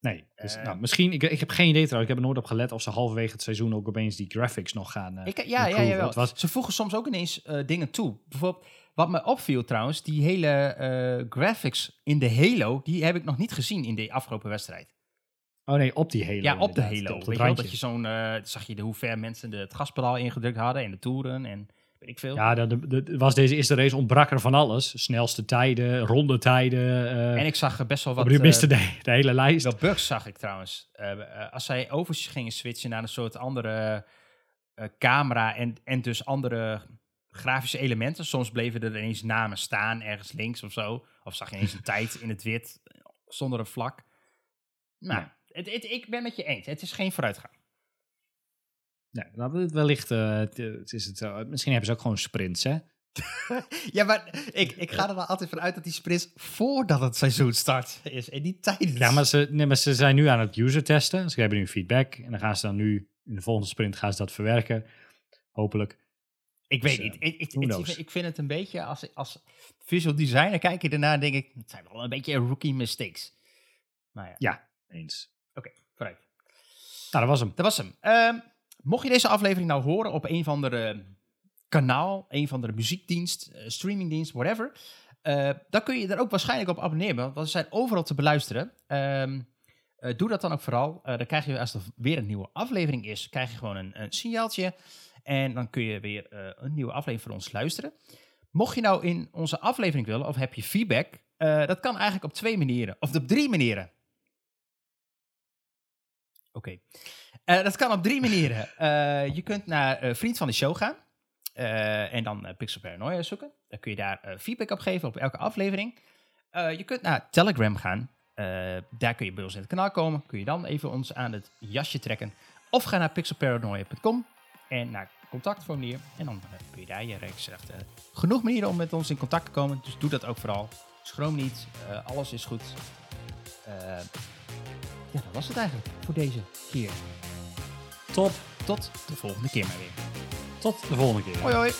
[SPEAKER 1] Nee, dus,
[SPEAKER 2] Eh.
[SPEAKER 1] nou, misschien, ik, ik heb geen idee trouwens. Ik heb er nooit op gelet of ze halverwege het seizoen ook opeens die graphics nog gaan eh
[SPEAKER 2] Ik, ja, ja, ja,
[SPEAKER 1] was,
[SPEAKER 2] Ze voegen soms ook ineens eh, dingen toe. Bijvoorbeeld, wat me opviel trouwens, die hele graphics in de Halo, die heb ik nog niet gezien in de afgelopen wedstrijd.
[SPEAKER 1] Oh nee, op die Halo.
[SPEAKER 2] ja, op de Halo.
[SPEAKER 1] Op
[SPEAKER 2] Weet je wel, dat je zo'n, eh, zag je de, hoe ver mensen de, het gaspedaal ingedrukt hadden en de toeren en weet ik veel.
[SPEAKER 1] Ja, de, de, de- was deze eerste race ontbrak er van alles. Snelste tijden, rondetijden. eh
[SPEAKER 2] en ik zag best wel wat...
[SPEAKER 1] wat, miste
[SPEAKER 2] eh,
[SPEAKER 1] de, hele lijst.
[SPEAKER 2] Wel bugs zag ik trouwens. Als zij over gingen switchen naar een soort andere camera en, en dus andere grafische elementen. Soms bleven er ineens namen staan ergens links of zo. Of zag je ineens een [LAUGHS] tijd in het wit zonder een vlak. Nou,
[SPEAKER 1] Ja.
[SPEAKER 2] Het, het, ik ben met je eens. Het is geen vooruitgang.
[SPEAKER 1] Nee, nou, wellicht eh, het, het is het, zo. misschien hebben ze ook gewoon sprints, hè? [LAUGHS]
[SPEAKER 2] Ja, maar ik, ik ga er wel altijd vanuit dat die sprints voordat het seizoen start is. En niet tijdens.
[SPEAKER 1] Ja, maar ze, nee, maar ze zijn nu aan het user testen. Ze hebben nu feedback. En dan gaan ze dan nu, in de volgende sprint, gaan ze dat verwerken. Hopelijk.
[SPEAKER 2] Ik weet
[SPEAKER 1] Dus,
[SPEAKER 2] niet.
[SPEAKER 1] eh,
[SPEAKER 2] Ik, ik, ik, vind het een beetje als, als visual designer kijk je ernaar en denk ik, het zijn wel een beetje rookie mistakes. Maar ja,
[SPEAKER 1] Ja, eens. Nou, dat was hem.
[SPEAKER 2] Dat was hem. Ehm, mocht je deze aflevering nou horen op een van de kanaal, een van de muziekdienst, eh, streamingdienst, whatever, eh, dan kun je er ook waarschijnlijk op abonneren, want we zijn overal te beluisteren. Ehm, eh, doe dat dan ook vooral. Dan krijg je, als er weer een nieuwe aflevering is, krijg je gewoon een, een signaaltje. En dan kun je weer een nieuwe aflevering van ons luisteren. Mocht je nou in onze aflevering willen, of heb je feedback, dat kan eigenlijk op twee manieren. Of op drie manieren. Oké. Eh, dat kan op drie manieren. [LAUGHS] Eh, je kunt naar eh, Vriend van de Show gaan. en dan Pixel Paranoia zoeken. Dan kun je daar feedback op geven op elke aflevering. Je kunt naar Telegram gaan. Daar kun je bij ons in het kanaal komen. Kun je dan even ons aan het jasje trekken. Of ga naar pixelparanoia.com en naar contactformulier. En dan kun je daar je reeks echt eh, genoeg manieren om met ons in contact te komen. Dus doe dat ook vooral. Schroom niet. Alles is goed. Ja, dat was het eigenlijk voor deze keer.
[SPEAKER 1] Top.
[SPEAKER 2] Tot de volgende keer maar weer.
[SPEAKER 1] Tot de volgende keer.
[SPEAKER 2] Hoi hoi.